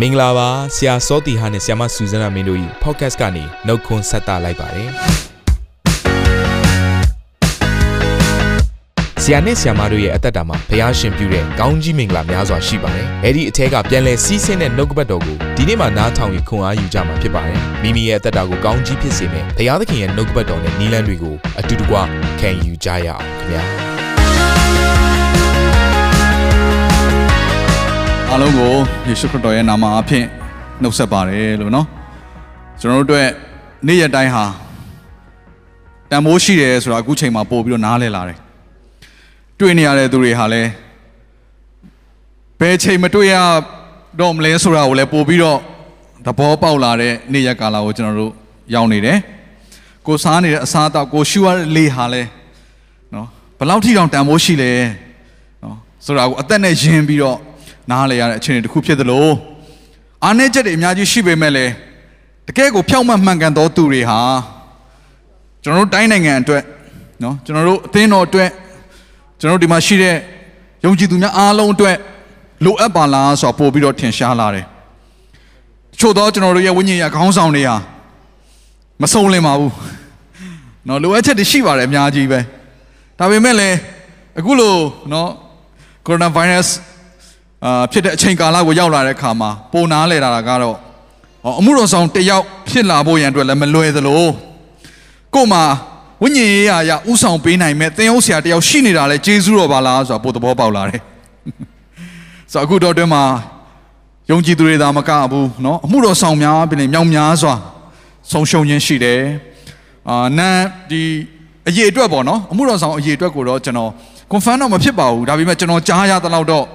မင်္ဂလာပါဆရာစောတီဟာနဲ့ဆရာမဆူဇနာမင်းတို့ဤ podcast ကနေနှုတ်ခွန်းဆက်တာလိုက်ပါတယ်ဆရာနဲ့ဆရာမတို့ရဲ့အသက်တာမှာဘုရားရှင်ပြုတဲ့ကောင်းကြီးမင်္ဂလာများစွာရှိပါတယ်။အဲ့ဒီအထက်ကပြန်လဲစီးဆင်းတဲ့နှုတ်ကပတ်တော်ကိုဒီနေ့မှနားထောင်ပြီးခွန်အားယူကြမှာဖြစ်ပါတယ်။မိမိရဲ့အသက်တာကိုကောင်းကြီးဖြစ်စေမယ့်ဘုရားသခင်ရဲ့နှုတ်ကပတ်တော်နဲ့နီလန်းတွေကိုအတူတကွခံယူကြရအောင်ခင်ဗျာ။ အားလုံးကိုယေရှုခရစ်တော်ရဲ့နာမအဖြစ်နှုတ်ဆက်ပါတယ်လို့နော်ကျွန်တော်တို့အတွက်နေ့ရက်တိုင်းဟာတန်ဖိုးရှိတယ်ဆိုတာအခုချိန်မှာပို့ပြီးတော့နားလည်လာတယ်တွေ့နေရတဲ့သူတွေဟာလည်းဘယ်ချိန်မတွေ့ရတော့မလဲဆိုတာကိုလည်းပို့ပြီးတော့သဘောပေါက်လာတဲ့နေ့ရက်ကာလကိုကျွန်တော်တို့ရောက်နေတယ်ကိုစားနေတဲ့အစားအသောက်ကိုရှူရတဲ့လေဟာလည်းနော်ဘယ်လောက်ထိတောင်တန်ဖိုးရှိလဲနော်ဆိုတာကိုအသက်နဲ့ယဉ်ပြီးတော့ နားလေရတဲ့အခြေအနေတစ်ခုဖြစ်သလိုအားနည်းချက်တွေအများကြီးရှိပေမဲ့လည်းတကယ်ကိုဖြောင့်မတ်မှန်ကန်သောသူတွေဟာကျွန်တော်တို့တိုင်းနိုင်ငံအတွက်နော်ကျွန်တော်တို့အသင်းတော်အတွက်ကျွန်တော်တို့ဒီမှာရှိတဲ့ယုံကြည်သူများအားလုံးအတွက်လိုအပ်ပါလားဆိုတော့ပို့ပြီးတော့ထင်ရှားလာတယ်။ချို့တော့ကျွန်တော်တို့ရဲ့ဝိညာဉ်ရေးခေါင်းဆောင်တွေဟာမဆုံးလင်ပါဘူး။နော်လိုအပ်ချက်တွေရှိပါတယ်အများကြီးပဲ။ဒါပေမဲ့လည်းအခုလိုနော်ကိုရိုနာဗိုင်းရပ်စ် အာဖြစ်တဲ့အချိန်ကာလကိုရောက်လာတဲ့အခါမှာပုံနာလဲတာကတော့ဟောအမှုတော်ဆောင်တစ်ယောက်ဖြစ်လာဖို့ရန်အတွက်လည်းမလွယ်သလိုကို့မှာဝိညာဉ်ရေးရာရဥဆောင်ပေးနိုင်မဲ့သင်ဟုတ်ဆရာတစ်ယောက်ရှိနေတာလေဂျေဇုတော်ပါလားဆိုတာပို့သဘောပေါက်လာတယ်ဆိုတော့အခုတော့အတွင်းမှာယုံကြည်သူတွေသာမကဘူးเนาะအမှုတော်ဆောင်များပြင်မြောင်များစွာဆုံးရှုံးခြင်းရှိတယ်အာနန်ဒီအရေးအတွက်ပေါ့နော်အမှုတော်ဆောင်အရေးအတွက်ကိုတော့ကျွန်တော် confirm တော့မဖြစ်ပါဘူးဒါပေမဲ့ကျွန်တော်ကြားရသလောက်တော့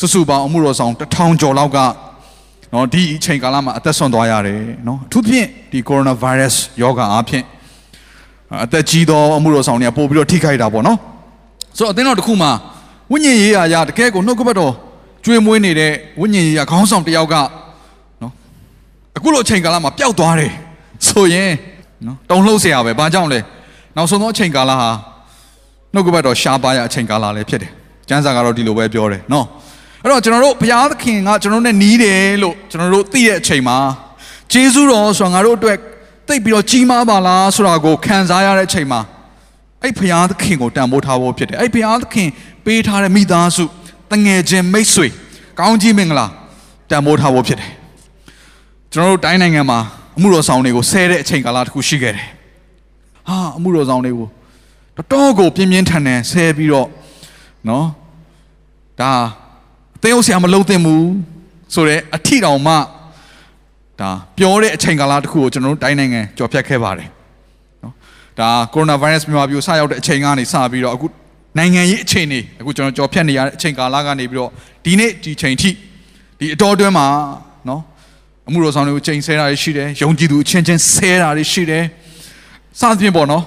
စုစုပေါင်းအမှုတော်ဆောင်တစ်ထောင်ကျော်လောက်ကနော်ဒီအချိန်ကာလမှာအသက်ဆွန့်သွားရတယ်နော်အထူးဖြင့်ဒီ coronavirus ယောဂါအဖြစ်အသက်ကြီးသောအမှုတော်ဆောင်တွေကပို့ပြီးတော့ထိခိုက်တာပေါ့နော်ဆိုတော့အသင်းတော်တစ်ခုမှာဝိညာဉ်ရေးရာရတကယ်ကိုနှုတ်ကပတ်တော်ကျွေးမွေးနေတဲ့ဝိညာဉ်ရေးရာခေါင်းဆောင်တစ်ယောက်ကနော်အခုလိုအချိန်ကာလမှာပျောက်သွားတယ်ဆိုရင်နော်တုံလှုပ်เสียရပဲဘာကြောင့်လဲနောက်ဆုံးသောအချိန်ကာလဟာနှုတ်ကပတ်တော်ရှားပါရအချိန်ကာလလည်းဖြစ်တယ်ကျမ်းစာကတော့ဒီလိုပဲပြောတယ်နော် အဲ့တော့ကျွန်တော်တို့ဘုရားသခင်ကကျွန်တော်တို့နဲ့နီးတယ်လို့ကျွန်တော်တို့သိတဲ့အချိန်မှာဂျေဇုတော်ဆိုတာငါတို့အတွက်သိပြီးတော့ကြီးမားပါလားဆိုတာကိုခံစားရတဲ့အချိန်မှာအဲ့ဘုရားသခင်ကိုတန်ဖိုးထားဖို့ဖြစ်တယ်အဲ့ဘုရားသခင်ပေးထားတဲ့မိသားစုတငယ်ချင်းမိတ်ဆွေကောင်းကြီးမင်္ဂလာတန်ဖိုးထားဖို့ဖြစ်တယ်ကျွန်တော်တို့တိုင်းနိုင်ငံမှာအမှုတော်ဆောင်တွေကိုဆဲတဲ့အချိန်ကာလတစ်ခုရှိခဲ့တယ်ဟာအမှုတော်ဆောင်တွေကိုတော်တော်ကိုပြင်းပြင်းထန်ထန်ဆဲပြီးတော့နော်ဒါ သင်ဟုတ်ဆရာမလုံးသင့်ဘူးဆိုတော့အထီတောင်မှဒါပြောတဲ့အချိန်ကာလတစ်ခုကိုကျွန်တော်တို့တိုင်းနိုင်ငံကြော်ဖြတ်ခဲ့ပါတယ်နော်ဒါကိုရိုနာဗိုင်းရပ်စ်မြန်မာပြည်ကိုစရောက်တဲ့အချိန်ကနေစပြီးတော့အခုနိုင်ငံရေးအခြေအနေအခုကျွန်တော်ကြော်ဖြတ်နေရတဲ့အချိန်ကာလကနေပြီးတော့ဒီနေ့ဒီချိန်ထိဒီအတော်အတွင်းမှာနော်အမှုတော်ဆောင်တွေကိုချိန်ဆဲတာတွေရှိတယ်ယုံကြည်သူအချင်းချင်းဆဲတာတွေရှိတယ်စသဖြင့်ပေါ့နော်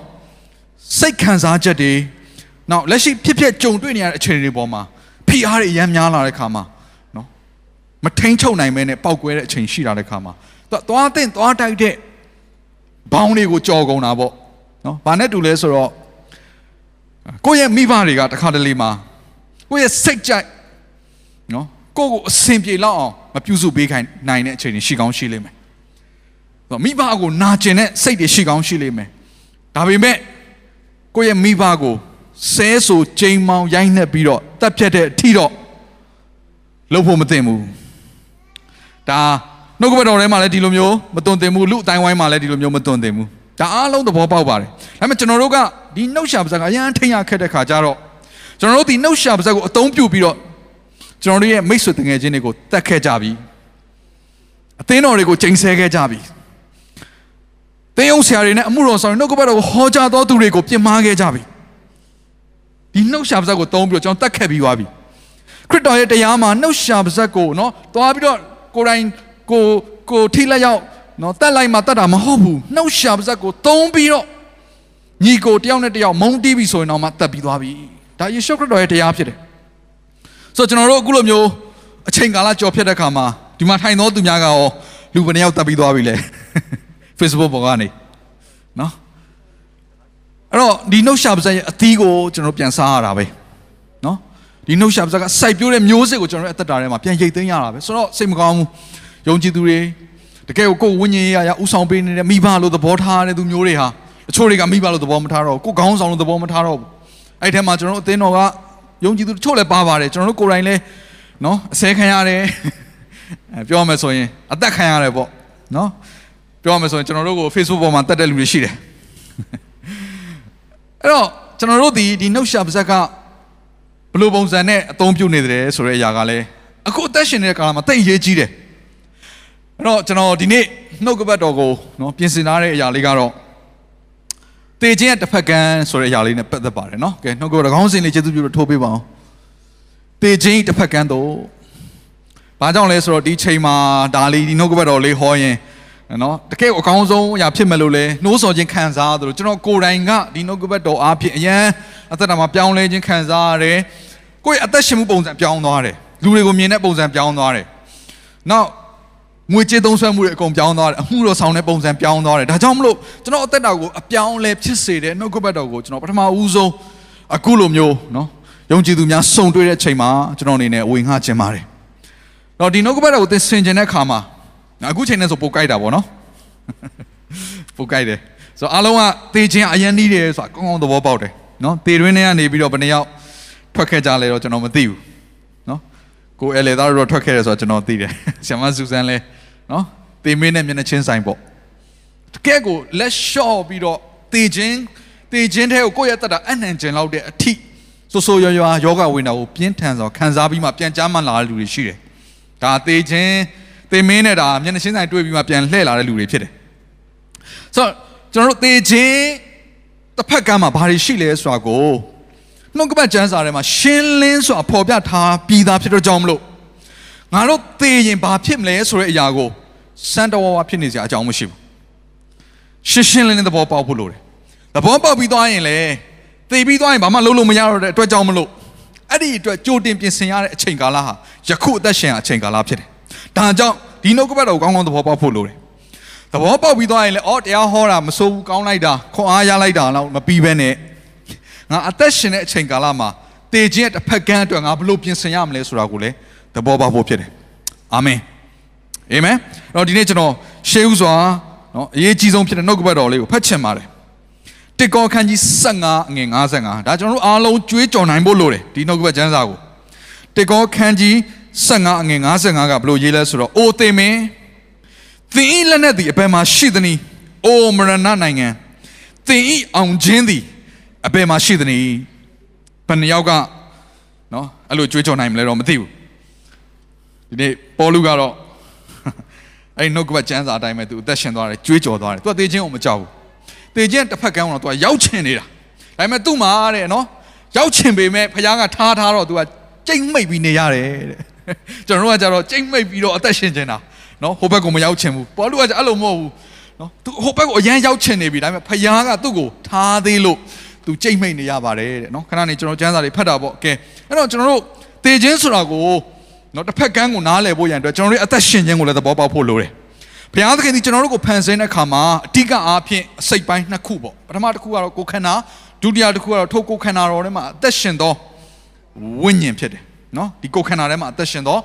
စိတ်ခံစားချက်တွေနောက်လက်ရှိဖြစ်ဖြစ်ကြုံတွေ့နေရတဲ့အခြေအနေတွေပေါ်မှာ ဖိအားတွေအများများလာတဲ့ခါမှာနော်မထိန်ချုပ်နိုင်မဲနဲ့ပောက်ကွဲတဲ့အချိန်ရှိလာတဲ့ခါမှာသူသွားတဲ့သွားတိုက်တဲ့ဘောင်းတွေကိုကြော်ကုန်တာပေါ့နော်ဘာနဲ့တူလဲဆိုတော့ကိုယ့်ရဲ့မိဘတွေကတခါတလေမှာကိုယ့်ရဲ့စိတ်ကြိုက်နော်ကိုယ့်ကိုအစင်ပြေလောက်အောင်မပြုစုပေးခိုင်းနိုင်တဲ့အချိန်တွေရှိကောင်းရှိလိမ့်မယ်မိဘကိုနာကျင်တဲ့စိတ်တွေရှိကောင်းရှိလိမ့်မယ်ဒါပေမဲ့ကိုယ့်ရဲ့မိဘကို ဆဲဆိုချိန်မောင်ရိုင်းနှက်ပြီးတော့တက်ဖြတ်တဲ့အထီတော့လုပ်ဖို့မသင့်ဘူးဒါနှုတ်ကပတ်တော်ထဲမှာလည်းဒီလိုမျိုးမသွန်သင်ဘူးလူအတိုင်းဝိုင်းမှာလည်းဒီလိုမျိုးမသွန်သင်ဘူးဒါအားလုံးသဘောပေါက်ပါတယ်ဒါပေမဲ့ကျွန်တော်တို့ကဒီနှုတ်ရှာပါဇက်ကအရန်ထိန်ရခက်တဲ့ခါကျတော့ကျွန်တော်တို့ဒီနှုတ်ရှာပါဇက်ကိုအသုံးပြုပြီးတော့ကျွန်တော်တို့ရဲ့မိတ်ဆွေတငယ်ချင်းတွေကိုတတ်ခဲ့ကြပြီအသင်းတော်တွေကိုချိန်ဆဲခဲ့ကြပြီသင်းအောင်ဆရာတွေနဲ့အမှုတော်ဆောင်တွေနှုတ်ကပတ်တော်ကိုဟောကြားတော်သူတွေကိုပြင်မာခဲ့ကြပြီ ဒီနှုတ်ရှာပါဇက်ကိုသုံးပြီးတော့ကျွန်တော်တတ်ခဲ့ပြီးသွားပြီခရစ်တော်ရဲ့တရားမှာနှုတ်ရှာပါဇက်ကိုနော်သွားပြီးတော့ကိုယ်တိုင်ကိုကိုထိလက်ရောက်နော်တက်လိုက်မှတက်တာမဟုတ်ဘူးနှုတ်ရှာပါဇက်ကိုသုံးပြီးတော့ညီကိုတယောက်နဲ့တယောက်မုန်းတီးပြီဆိုရင်တော့မှတက်ပြီးသွားပြီဒါယေရှုခရစ်တော်ရဲ့တရားဖြစ်တယ်ဆိုတော့ကျွန်တော်တို့အခုလိုမျိုးအချိန်ကာလကြော်ဖြတ်တဲ့ခါမှာဒီမှာထိုင်သောသူများကရောလူဘယ်နှယောက်တက်ပြီးသွားပြီလဲ Facebook ပေါ်ကနေနော် အဲ့တော့ဒီနှုတ်ရှာပါဇက်ရဲ့အသီးကိုကျွန်တော်ပြန်စားရတာပဲနော်ဒီနှုတ်ရှာပါဇက်ကစိုက်ပျိုးတဲ့မျိုးစစ်ကိုကျွန်တော်ရဲ့အသက်တာထဲမှာပြန်ရိတ်သိမ်းရတာပဲဆိုတော့စိတ်မကောင်းဘူးယုံကြည်သူတွေတကယ်ကိုကိုယ်ဝိညာဉ်ရေးရဥဆောင်ပေးနေတဲ့မိဘလို့သဘောထားတဲ့သူမျိုးတွေဟာတချို့တွေကမိဘလို့သဘောမထားတော့ဘူးကိုယ်ခေါင်းဆောင်လို့သဘောမထားတော့ဘူးအဲ့ထဲမှာကျွန်တော်တို့အသင်းတော်ကယုံကြည်သူတချို့လည်းပါပါတယ်ကျွန်တော်တို့ကိုယ်တိုင်လည်းနော်အစဲခံရတယ်အဲပြောရမယ်ဆိုရင်အသက်ခံရတယ်ပေါ့နော်ပြောရမယ်ဆိုရင်ကျွန်တော်တို့ကို Facebook ပေါ်မှာတက်တဲ့လူတွေရှိတယ် အဲ့တော့ကျွန်တော်တို့ဒီဒီနှုတ်ရှာပါဇက်ကဘယ်လိုပုံစံနဲ့အသုံးပြုနေတယ်ဆိုတဲ့အရာကလည်းအခုအသက်ရှင်နေတဲ့ကာလမှာတိတ်အရေးကြီးတယ်အဲ့တော့ကျွန်တော်ဒီနေ့နှုတ်ကပတ်တော်ကိုနော်ပြင်ဆင်ထားတဲ့အရာလေးကတော့တေခြင်းရဲ့တစ်ဖက်ကန်းဆိုတဲ့အရာလေးနဲ့ပတ်သက်ပါတယ်နော်ကဲနှုတ်ကပတ်တော်ခေါင်းစဉ်လေးကျေးဇူးပြုလို့ထိုးပေးပါအောင်တေခြင်းတစ်ဖက်ကန်းတော့ဘာကြောင့်လဲဆိုတော့ဒီချိန်မှာဒါလေးဒီနှုတ်ကပတ်တော်လေးဟောရင် နော်တကယ်အကောင်းဆုံးအရာဖြစ်မယ်လို့လဲနှိုးဆော်ခြင်းခံစားရတယ်ကျွန်တော်ကိုယ်တိုင်ကဒီနှုတ်ကပတ်တော်အားဖြင့်အရန်အသက်တာမှာပြောင်းလဲခြင်းခံစားရတယ်ကိုယ့်ရဲ့အသက်ရှင်မှုပုံစံပြောင်းသွားတယ်လူတွေကိုမြင်တဲ့ပုံစံပြောင်းသွားတယ်နောက်ငွေကြေးသုံးစွဲမှုတွေအကုန်ပြောင်းသွားတယ်အမှုတော်ဆောင်တဲ့ပုံစံပြောင်းသွားတယ်ဒါကြောင့်မလို့ကျွန်တော်အသက်တာကိုအပြောင်းလဲဖြစ်စေတဲ့နှုတ်ကပတ်တော်ကိုကျွန်တော်ပထမဦးဆုံးအခုလိုမျိုးနော်ယုံကြည်သူများစုံတွေ့တဲ့ချိန်မှာကျွန်တော်အနေနဲ့ဝေငှခြင်းပါတယ်တော့ဒီနှုတ်ကပတ်တော်ကိုသင်ဆင်ခြင်တဲ့အခါမှာ အခုချိန်နဲ့ဆိုပိုကြိုက်တာပေါ့နော်ပိုကြိုက်တယ်ဆိုတော့အားလုံးကသေခြင်းအရင်နီးတယ်ဆိုတာကောင်းကောင်းသဘောပေါက်တယ်နော်သေတွင်းထဲကနေပြီးတော့ဘယ်နှယောက်ထွက်ခဲ့ကြလဲတော့ကျွန်တော်မသိဘူးနော်ကိုယ်အလေသားတို့ထွက်ခဲ့တယ်ဆိုတော့ကျွန်တော်သိတယ်ဆ iam မဆူဆန်လဲနော်သေမင်းနဲ့မျက်နှာချင်းဆိုင်ပေါ့တကယ်ကိုလက်လျှော့ပြီးတော့သေခြင်းသေခြင်းတဲ့ကိုကိုယ့်ရဲ့တက်တာအနှံကျင်လောက်တဲ့အထိဆိုဆိုရွာရွာယောဂဝိညာဉ်ကိုပြင်းထန်စွာခံစားပြီးမှပြန်ကြားမှလာတဲ့လူတွေရှိတယ်ဒါသေခြင်း သေမင်းနဲ့ဒါမျက်နှာချင်းဆိုင်တွေ့ပြီးမှပြန်လှည့်လာတဲ့လူတွေဖြစ်တယ်ဆိုတော့ကျွန်တော်တို့သေခြင်းတစ်ဖက်ကမ်းမှာဘာတွေရှိလဲဆိုတာကိုနှုတ်ကပတ်ကျမ်းစာထဲမှာရှင်းလင်းစွာဖော်ပြထားပြီးသားဖြစ်တော့ကြောင်းမလို့ငါတို့သေရင်ဘာဖြစ်မလဲဆိုတဲ့အရာကိုစံတော်ဝါဖြစ်နေစရာအကြောင်းမရှိဘူးရှင်းရှင်းလင်းလင်းသဘောပေါက်ဖို့လိုတယ်သဘောပေါက်ပြီးသွားရင်လေသေပြီးသွားရင်ဘာမှလုပ်လို့မရတော့တဲ့အတွက်ကြောင့်မလို့အဲ့ဒီအတွက်ကြိုတင်ပြင်ဆင်ရတဲ့အချိန်ကာလဟာယခုအသက်ရှင်အချိန်ကာလဖြစ်တယ် ဒါကြောင့်ဒီနှုတ်ကပတ်တော်ကိုကောင်းကောင်းသဘောပေါက်ဖို့လိုတယ်သဘောပေါက်ပြီးသွားရင်လေအော်တရားဟောတာမစိုးဘူးကောင်းလိုက်တာခွန်အားရလိုက်တာတော့မပြီးဘဲနဲ့ငါအသက်ရှင်တဲ့အချိန်ကာလမှာတေခြင်းရဲ့တစ်ဖက်ကန်းအတွက်ငါဘလို့ပြင်ဆင်ရမလဲဆိုတာကိုလည်းသဘောပေါက်ဖို့ဖြစ်တယ်အာမင်အာမင်တော့ဒီနေ့ကျွန်တော်ရှေးဥစွာနော်အရေးကြီးဆုံးဖြစ်တဲ့နှုတ်ကပတ်တော်လေးကိုဖတ်ချင်ပါတယ်တစ်ကောခန်းကြီး15အငယ်55ဒါကျွန်တော်တို့အားလုံးကြွေးကြော်နိုင်ဖို့လိုတယ်ဒီနှုတ်ကပတ်ကျမ်းစာကိုတစ်ကောခန်းကြီး 15အငယ်55ကဘလို့ရေးလဲဆိုတော့အိုသေမင်းသင်ဤလက်နဲ့သည်အဘယ်မှာရှိသနည်းအိုမရဏနိုင်ငံသင်ဤအောင်ခြင်းသည်အဘယ်မှာရှိသနည်းဘယ်နှယောက်ကနော်အဲ့လိုကြွေးကြော်နိုင်မလဲတော့မသိဘူးဒီနေ့ပေါ်လူကတော့အဲ့နှုတ်ကပတ်ကျမ်းစာအတိုင်းပဲသူအသက်ရှင်သွားတယ်ကြွေးကြော်သွားတယ်သူကသေခြင်းကိုမကြောက်ဘူးသေခြင်းတစ်ဖက်ကန်းတော့သူကရောက်ချင်နေတာဒါပေမဲ့သူ့မှာတဲ့နော်ရောက်ချင်ပေမဲ့ဖခင်ကထားထားတော့သူကကြိတ်မိတ်ပြီးနေရတယ်တဲ့ ကျွန်တော်တို့ကကြတော့ကြိတ်မိတ်ပြီးတော့အသက်ရှင်နေတာနော်ဟိုဘက်ကိုမရောက်ချင်ဘူးပေါ်လူကကြအဲ့လိုမဟုတ်ဘူးနော်သူဟိုဘက်ကိုအရန်ရောက်ချင်နေပြီဒါပေမဲ့ဖခင်ကသူ့ကိုထားသေးလို့သူကြိတ်မိတ်နေရပါတယ်တဲ့နော်ခဏနေကျွန်တော်ကျမ်းစာတွေဖတ်တာပေါ့ကဲအဲ့တော့ကျွန်တော်တို့သေခြင်းဆိုတာကိုနော်တစ်ဖက်ကန်းကိုနားလည်ဖို့ရန်အတွက်ကျွန်တော်တို့အသက်ရှင်ခြင်းကိုလည်းသဘောပေါက်ဖို့လိုတယ်ဘုရားသခင်ဒီကျွန်တော်တို့ကိုဖန်ဆင်းတဲ့အခါမှာအဓိကအားဖြင့်အစိတ်ပိုင်းနှစ်ခုပေါ့ပထမတစ်ခုကတော့ကိုယ်ခန္ဓာဒုတိယတစ်ခုကတော့ထိုကိုယ်ခန္ဓာတော်ထဲမှာအသက်ရှင်သောဝိညာဉ်ဖြစ်တယ် နော်ဒီကိုယ်ခန္ဓာထဲမှာအသက်ရှင်သော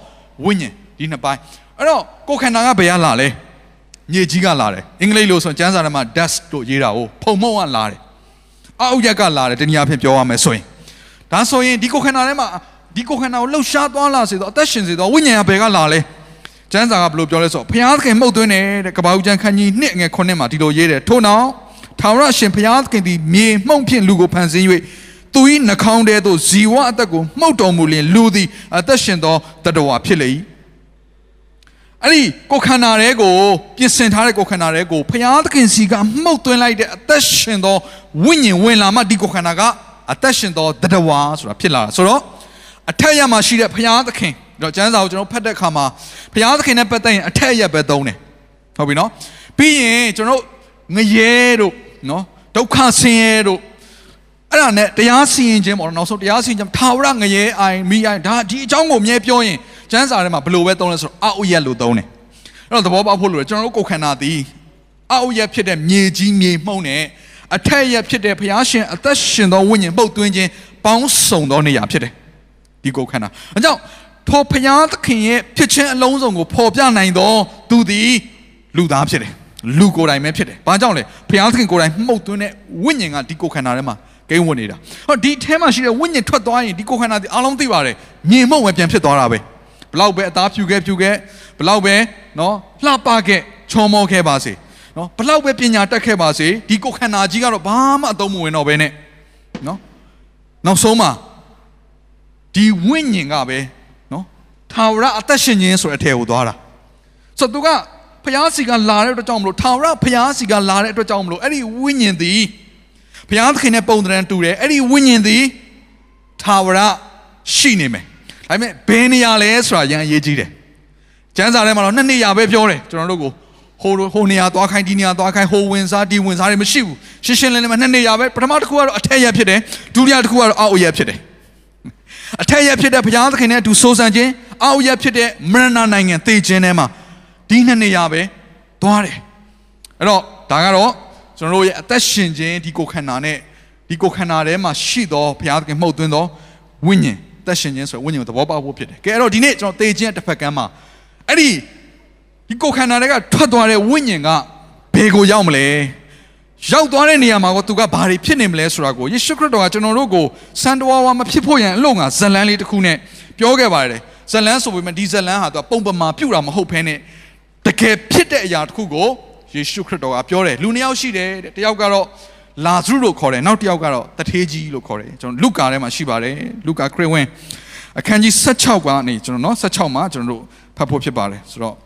ဝိညာဉ်ဒီနှစ်ပိုင်းအဲ့တော့ကိုယ်ခန္ဓာကဘယ်ကလာလဲမြေကြီးကလာတယ်အင်္ဂလိပ်လိုဆိုကျမ်းစာထဲမှာ dust လို့ရေးတာကိုဖုံမုံကလာတယ်အောက်ရက်ကလာတယ်တနည်းအားဖြင့်ပြောရမယ်ဆိုရင်ဒါဆိုရင်ဒီကိုယ်ခန္ဓာထဲမှာဒီကိုယ်ခန္ဓာကိုလှုပ်ရှားသွားလာစေတော့အသက်ရှင်စေတော့ဝိညာဉ်ကဘယ်ကလာလဲကျမ်းစာကဘယ်လိုပြောလဲဆိုတော့ဘုရားသခင်မှုတ်သွင်းတယ်တဲ့ကပ္ပဦးကျမ်းခန်းကြီး1ငယ်9မှာဒီလိုရေးတယ်ထို့နောက်ထာဝရရှင်ဘုရားသခင်သည်မြေမှုန့်ဖြင့်လူကိုဖန်ဆင်း၍ သူ၏နှာခေါင်းထဲသို့ဇီဝအသက်ကိုမှုတ်တော်မူလျင်လူသည်အသက်ရှင်သောတတဝါဖြစ်လေ၏အဲ့ဒီကိုယ်ခန္ဓာရဲကိုပြင်ဆင်ထားတဲ့ကိုယ်ခန္ဓာရဲကိုဘုရားသခင်စီကမှုတ်သွင်းလိုက်တဲ့အသက်ရှင်သောဝိညာဉ်ဝင်လာမှဒီကိုယ်ခန္ဓာကအသက်ရှင်သောတတဝါဆိုတာဖြစ်လာတာဆိုတော့အထက်ရမှာရှိတဲ့ဘုရားသခင်တော့ကျမ်းစာကိုကျွန်တော်ဖတ်တဲ့အခါမှာဘုရားသခင်နဲ့ပတ်သက်ရင်အထက်ရက်ပဲသုံးတယ်ဟုတ်ပြီနော်ပြီးရင်ကျွန်တော်ငရဲတို့နော်ဒုက္ခဆင်းရဲတို့ အဲ့ဒါနဲ့တရားစီရင်ခြင်းပေါ့နော်နောက်ဆုံးတရားစီရင်ခြင်းထာဝရငရဲအိုင်မိအိုင်ဒါဒီအကြောင်းကိုအမြဲပြောရင်ကျမ်းစာထဲမှာဘယ်လိုပဲသုံးလဲဆိုတော့အာဥရက်လို့သုံးတယ်အဲ့တော့သဘောပေါက်ဖို့လိုတယ်ကျွန်တော်တို့ကိုယ်ခန္ဓာသည်အာဥရက်ဖြစ်တဲ့မြေကြီးမြေမှုန့်နဲ့အထက်ရက်ဖြစ်တဲ့ဘုရားရှင်အသက်ရှင်သောဝိညာဉ်ပုတ်သွင်းခြင်းပေါင်းစုံသောနေရာဖြစ်တယ်ဒီကိုယ်ခန္ဓာအကြောင်းထဖော်ဖျားသခင်ရဲ့ဖြစ်ခြင်းအလုံးစုံကိုဖော်ပြနိုင်သောသူသည်လူသားဖြစ်တယ်လူကိုယ်တိုင်ပဲဖြစ်တယ်ဘာကြောင့်လဲဖျားသခင်ကိုယ်တိုင်မှုတ်သွင်းတဲ့ဝိညာဉ်ကဒီကိုယ်ခန္ဓာထဲမှာ ကိန်းဝင်နေတာဟောဒီအဲမှာရှိတဲ့ဝိညာဉ်ထွက်သွားရင်ဒီကိုယ်ခန္ဓာဒီအလုံးသိပါတယ်မြင်မှုပဲပြန်ဖြစ်သွားတာပဲဘလောက်ပဲအသားဖြူခဲ့ဖြူခဲ့ဘလောက်ပဲနော်လှပခဲ့ချောမောခဲ့ပါစေနော်ဘလောက်ပဲပညာတတ်ခဲ့ပါစေဒီကိုယ်ခန္ဓာကြီးကတော့ဘာမှအသုံးမဝင်တော့ဘဲနဲ့နော်နောက်ဆုံးမှာဒီဝိညာဉ်ကပဲနော်ထာဝရအသက်ရှင်ခြင်းဆိုတဲ့အထည်ကိုသွားတာဆိုတော့သူကဖျားစီကလာတဲ့အတွက်ကြောင့်မလို့ထာဝရဖျားစီကလာတဲ့အတွက်ကြောင့်မလို့အဲ့ဒီဝိညာဉ်သည် ဘုရားသခင်နဲ့ပုံသဏ္ဍာန်တူတယ်အဲ့ဒီဝိညာဉ်သည်ထာဝရရှိနေမယ်ဒါပေမဲ့ဘယ်နေရာလဲဆိုတာရန်အရေးကြီးတယ်ကျမ်းစာထဲမှာတော့နှစ်နေရာပဲပြောတယ်ကျွန်တော်တို့ကိုဟိုဟိုနေရာသွားခိုင်းဒီနေရာသွားခိုင်းဟိုဝင်စားဒီဝင်စားတွေမရှိဘူးရှင်းရှင်းလင်းလင်းမှာနှစ်နေရာပဲပထမတစ်ခုကတော့အထက်ရက်ဖြစ်တယ်ဒုတိယတစ်ခုကတော့အောက်ရက်ဖြစ်တယ်အထက်ရက်ဖြစ်တဲ့ဘုရားသခင်နဲ့အတူစိုးစံခြင်းအောက်ရက်ဖြစ်တဲ့မရဏနိုင်ငံသေခြင်းထဲမှာဒီနှစ်နေရာပဲသွားတယ်အဲ့တော့ဒါကတော့ ကျွန်တော်တို့ရဲ့အသက်ရှင်ခြင်းဒီကိုယ်ခန္ဓာနဲ့ဒီကိုယ်ခန္ဓာထဲမှာရှိသောဘုရားသခင်မှုတ်သွင်းသောဝိညာဉ်သက်ရှင်ခြင်းဆိုတဲ့ဝိညာဉ်ကိုသဘောပေါက်ဖို့ဖြစ်တယ်။ကဲအဲ့တော့ဒီနေ့ကျွန်တော်သေခြင်းတစ်ဖက်ကမ်းမှာအဲ့ဒီဒီကိုယ်ခန္ဓာတွေကထွက်သွားတဲ့ဝိညာဉ်ကဘယ်ကိုရောက်မလဲ။ရောက်သွားတဲ့နေရာမှာကိုသူကဘာတွေဖြစ်နေမလဲဆိုတာကိုယေရှုခရစ်တော်ကကျွန်တော်တို့ကိုစံတော်ဝါမဖြစ်ဖို့ရန်အလို့ငါဇလန်းလေးတစ်ခုနဲ့ပြောခဲ့ပါတယ်။ဇလန်းဆိုပေမဲ့ဒီဇလန်းဟာသူကပုံပမာပြုတ်တာမဟုတ်ဘဲနဲ့တကယ်ဖြစ်တဲ့အရာတစ်ခုကို ယေရှုခရစ်တော်ကပြောတယ်လူနှစ်ယောက်ရှိတယ်တဲ့တယောက်ကတော့လာဇရုလို့ခေါ်တယ်နောက်တစ်ယောက်ကတော့တထေးကြီးလို့ခေါ်တယ်ကျွန်တော်လုကာထဲမှာရှိပါတယ်လုကာခရစ်ဝင်အခန်းကြီး16ကနေကျွန်တော်เนาะ16မှာကျွန်တော်တို့ဖတ်ဖို့ဖြစ်ပါတယ်ဆိုတော့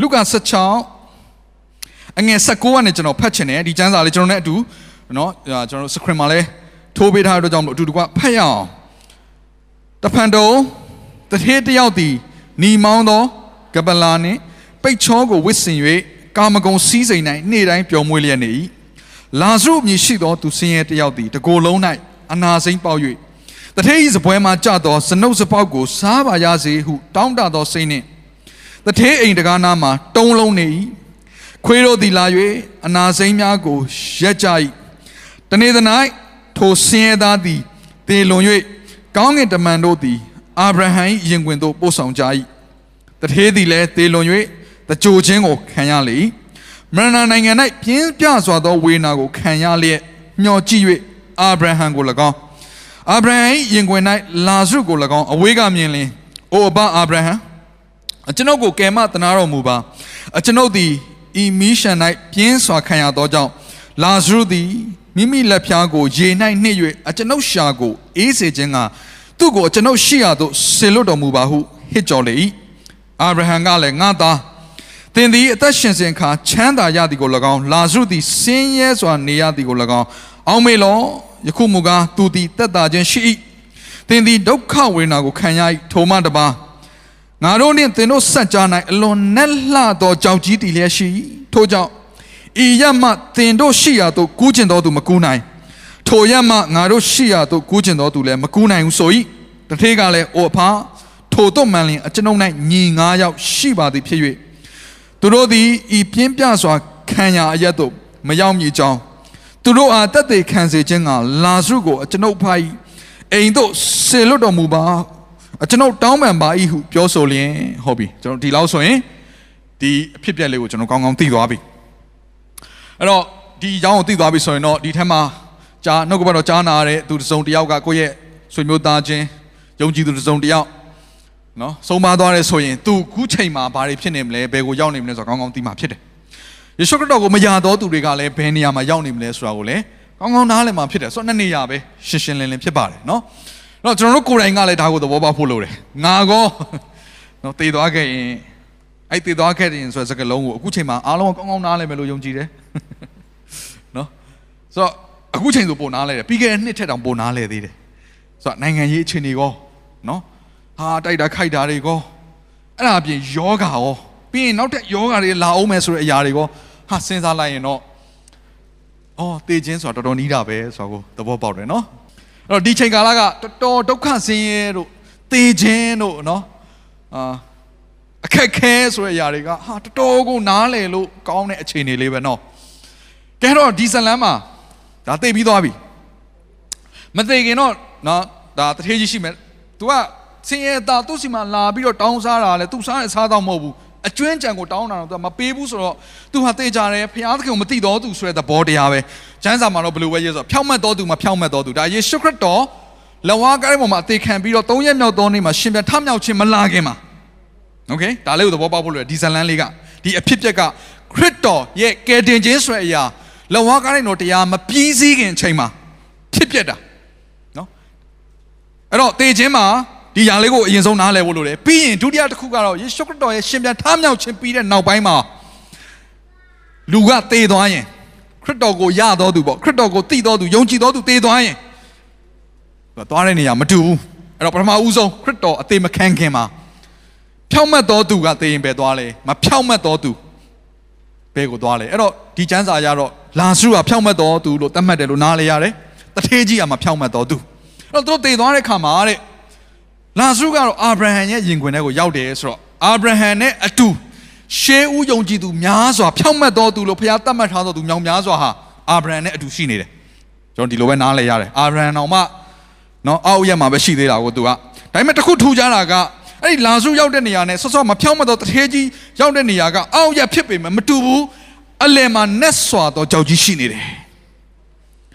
လုကာ16အငယ်16ကနေကျွန်တော်ဖတ်ချင်တယ်ဒီကျမ်းစာလေးကျွန်တော်နဲ့အတူเนาะကျွန်တော်တို့စခရင်မှာလဲထိုးပေးထားတဲ့အတွက်ကြောင့်မလို့အတူတကွဖတ်ရအောင်တဖန်တုံ တထေးတယောက်သည်ညီမောင်းသောကပလာနှင့်ပိတ်ချောကိုဝစ်စင်၍ကာမဂုဏ်စည်းစိမ်၌နေ့တိုင်းပျော်မွေ့လျက်နေ၏လာဇရုမြည်ရှိသောသူဆင်းရဲတယောက်သည်တကိုယ်လုံး၌အနာစိမ့်ပေါက်၍တထေး၏စပွဲမှကြသောစနုပ်စပေါက်ကိုစားပါရစေဟုတောင်းတသောစိတ်နှင့်တထေးအိမ်တကားနာမှာတုံးလုံးနေ၏ခွေးတို့သည်လာ၍အနာစိမ့်များကိုရက်ကြ၏တနေ့သ၌ထိုဆင်းရဲသားသည်တေလွန်၍ကောင်းကင်တမန်တို့သည် အာဗြဟံ၏ယင်ခွင်သို့ပို့ဆောင်ကြ၏တထေးသည်လည်းတေလွန်၍တကြိုခြင်းကိုခံရလေမရဏနိုင်ငံ၌ပြင်းပြစွာသောဝေနာကိုခံရလျက်မျှော်ကြည့်၍အာဗြဟံကို၎င်းအာဗြဟံ၏ယင်ခွင်၌လာဇရုကို၎င်းအဝေးကမြင်လင်အိုအဘအာဗြဟံအကျွန်ုပ်ကိုကယ်မတနာတော်မူပါအကျွန်ုပ်သည်ဤမီးရှန်၌ပြင်းစွာခံရသောကြောင့်လာဇရုသည်မိမိလက်ဖြားကိုရေ၌နှိပ်၍အကျွန်ုပ်ရှာကိုအေးစေခြင်းက သူ့ကိုကျွန်ုပ်ရှိရသို့ဆေလွတ်တော်မူပါဟုဟစ်ကြော်လေ၏အာဗြဟံကလည်းငါသားသင်သည်အသက်ရှင်စဉ်ခါချမ်းသာရသည်ကို၎င်းလာဇရုသည်ဆင်းရဲစွာနေရသည်ကို၎င်းအောင်းမေလောယခုမူကားသူသည်တက်တာခြင်းရှိ၏သင်သည်ဒုက္ခဝေဒနာကိုခံရ၏ထိုမှတပါငါတို့နှင့်သင်တို့ဆက်ကြ၌အလွန်နက်လှသောကြောက်ကြီးတည်လျက်ရှိထိုကြောင့်ဤရမသင်တို့ရှိရာသို့ကူးကျင်တော်သူမကူးနိုင် ထိုရမငါတို့ရှိရာသို့ကူးကျင်တော်သူလည်းမကူးနိုင်ဘူးဆို၏တထေးကလည်းအိုအဖာထိုတို့မှန်လင်အကျွန်ုပ်၌ညီငါးယောက်ရှိပါသည်ဖြစ်၍သူတို့သည်ဤပြင်းပြစွာခံရအရက်သို့မရောက်မီကြောင်းသူတို့အားတက်သေးခံစေခြင်းကလာစုကိုအကျွန်ုပ်ဖိုက်အိမ်သို့ဆေလွတ်တော်မူပါအကျွန်ုပ်တောင်းပန်ပါ၏ဟုပြောဆိုလျင်ဟုတ်ပြီကျွန်တော်ဒီလောက်ဆိုရင်ဒီအဖြစ်ပြက်လေးကိုကျွန်တော်ကောင်းကောင်းသိသွားပြီအဲ့တော့ဒီအကြောင်းကိုသိသွားပြီဆိုရင်တော့ဒီထက်မှာ ဂျာနှုတ်ကပတ်တော်ကြားနာရတဲ့သူတစ်စုံတစ်ယောက်ကကိုယ့်ရဲ့ဆွေမျိုးသားချင်းယုံကြည်သူတစ်စုံတစ်ယောက်နော်ဆုံးမသွားတယ်ဆိုရင်သူခုချိန်မှာဘာတွေဖြစ်နေမလဲဘယ်ကိုရောက်နေမလဲဆိုတော့ကောင်းကောင်းသိမှာဖြစ်တယ်ယေရှုခရစ်တော်ကိုမယာတော်သူတွေကလည်းဘယ်နေရာမှာရောက်နေမလဲဆိုတာကိုလည်းကောင်းကောင်းနားလည်မှာဖြစ်တယ်ဆိုတော့နှစ်နေရာပဲရှင်းရှင်းလင်းလင်းဖြစ်ပါတယ်နော်တော့ကျွန်တော်တို့ကိုယ်တိုင်ကလည်းဒါကိုသဘောပေါက်ဖို့လိုတယ်ငါကောနော်တည်သွားခဲ့ရင်အဲ့တည်သွားခဲ့ရင်ဆိုတဲ့စကားလုံးကိုအခုချိန်မှာအားလုံးကောင်းကောင်းနားလည်မယ်လို့ယုံကြည်တယ်နော်ဆိုတော့ အခုချိန်ဆိုပိုနားလဲတယ်ပြီးခဲ့တဲ့နှစ်ထက်တောင်ပိုနားလဲသေးတယ်ဆိုတော့နိုင်ငံရေးအခြေအနေကောနော်ဟာတိုက်တာခိုက်တာတွေကောအဲ့ဒါအပြင်ယောဂါရောပြီးရင်နောက်ထပ်ယောဂါတွေလာအောင်မယ်ဆိုတဲ့အရာတွေကောဟာစဉ်းစားလိုက်ရင်တော့အော်တေခြင်းဆိုတာတော်တော်နီးတာပဲဆိုတော့သဘောပေါက်တယ်နော်အဲ့တော့ဒီချိန်ကာလကတော်တော်ဒုက္ခဆင်းရဲတို့တေခြင်းတို့နော်အာအခက်ခဲဆိုတဲ့အရာတွေကဟာတော်တော်ကိုနားလည်လို့ကောင်းတဲ့အခြေအနေလေးပဲနော်ကဲတော့ဒီဇလန်မှာ ဒါသိပြီးသွားပြီ မသိခင်တော့နော်ဒါတထေးကြီးရှိမယ် तू ကဆင်းရဲသားသူ့စီမှာလာပြီးတော့တောင်းစားတာလေ तू စားတဲ့စားတော့မဟုတ်ဘူးအကျွင်းကြံကိုတောင်းတာတော့ तू မပေးဘူးဆိုတော့ तू ဟာတေးကြတယ်ဖျားသခင်ကိုမသိတော့သူဆိုတဲ့သဘောတရားပဲကျမ်းစာမှာတော့ဘယ်လိုပဲရေးဆိုဖြောက်မှတ်တော်သူမဖြောက်မှတ်တော်သူဒါယေရှုခရစ်တော်လဝါကားရဲ့ပုံမှာအသေးခံပြီးတော့၃ရက်မြောက်သောနေ့မှာရှင်ပြန်ထမြောက်ခြင်းမလာခင်မှာโอเคဒါလေးကိုသဘောပေါက်ဖို့လိုတယ်ဒီဇလန်လေးကဒီအဖြစ်ပြက်ကခရစ်တော်ရဲ့ကယ်တင်ခြင်းဆိုတဲ့အရာ လဝါကားရဲ့တော်တရားမပြီးစည်းခင်အချိန်မှာဖြစ်ပျက်တာနော်အဲ့တော့တေခြင်းမှာဒီຢာလေးကိုအရင်ဆုံးနားလည်ဖို့လိုတယ်ပြီးရင်ဒုတိယတစ်ခုကတော့ယေရှုခရစ်တော်ရဲ့ရှင်ပြန်ထမြောက်ခြင်းပြီးတဲ့နောက်ပိုင်းမှာလူကတေသွားရင်ခရစ်တော်ကိုယတော်သူပေါ့ခရစ်တော်ကိုတည်တော်သူယုံကြည်တော်သူတေသွားရင်သူသွားတဲ့နေရာမတူဘူးအဲ့တော့ပထမဦးဆုံးခရစ်တော်အသေးမခံခင်မှာဖြောင့်မတ်တော်သူကတေရင်ပဲသွားလေမဖြောင့်မတ်တော်သူဘဲကိုသွားလေအဲ့တော့ဒီကျမ်းစာအရတော့ လာစုကဖြောင့်မတ်တော်သူလို့သတ်မှတ်တယ်လို့နားလေရတယ်တထေးကြီးကမဖြောင့်မတ်တော်သူအဲ့တော့သူတို့တေသွားတဲ့ခါမှာတဲ့လာစုကတော့အာဗြဟံရဲ့ယင်ခွင်ထဲကိုရောက်တယ်ဆိုတော့အာဗြဟံနဲ့အတူရှေးဦးယုံကြည်သူများစွာဖြောင့်မတ်တော်သူလို့ဘုရားသတ်မှတ်ထားတော်သူမြောင်များစွာဟာအာဗြဟံနဲ့အတူရှိနေတယ်ကျွန်တော်ဒီလိုပဲနားလဲရတယ်အာဗြဟံတော်မှနော်အောက်ရက်မှာပဲရှိသေးတာကိုသူကဒါပေမဲ့တခုထူးခြားတာကအဲ့ဒီလာစုရောက်တဲ့နေရာနဲ့ဆော့ဆော့မဖြောင့်မတ်တော်တထေးကြီးရောက်တဲ့နေရာကအောက်ရက်ဖြစ်ပေမဲ့မတူဘူး အလယ်မှာနက်စွာသောကြောက်ကြီးရှိနေတယ်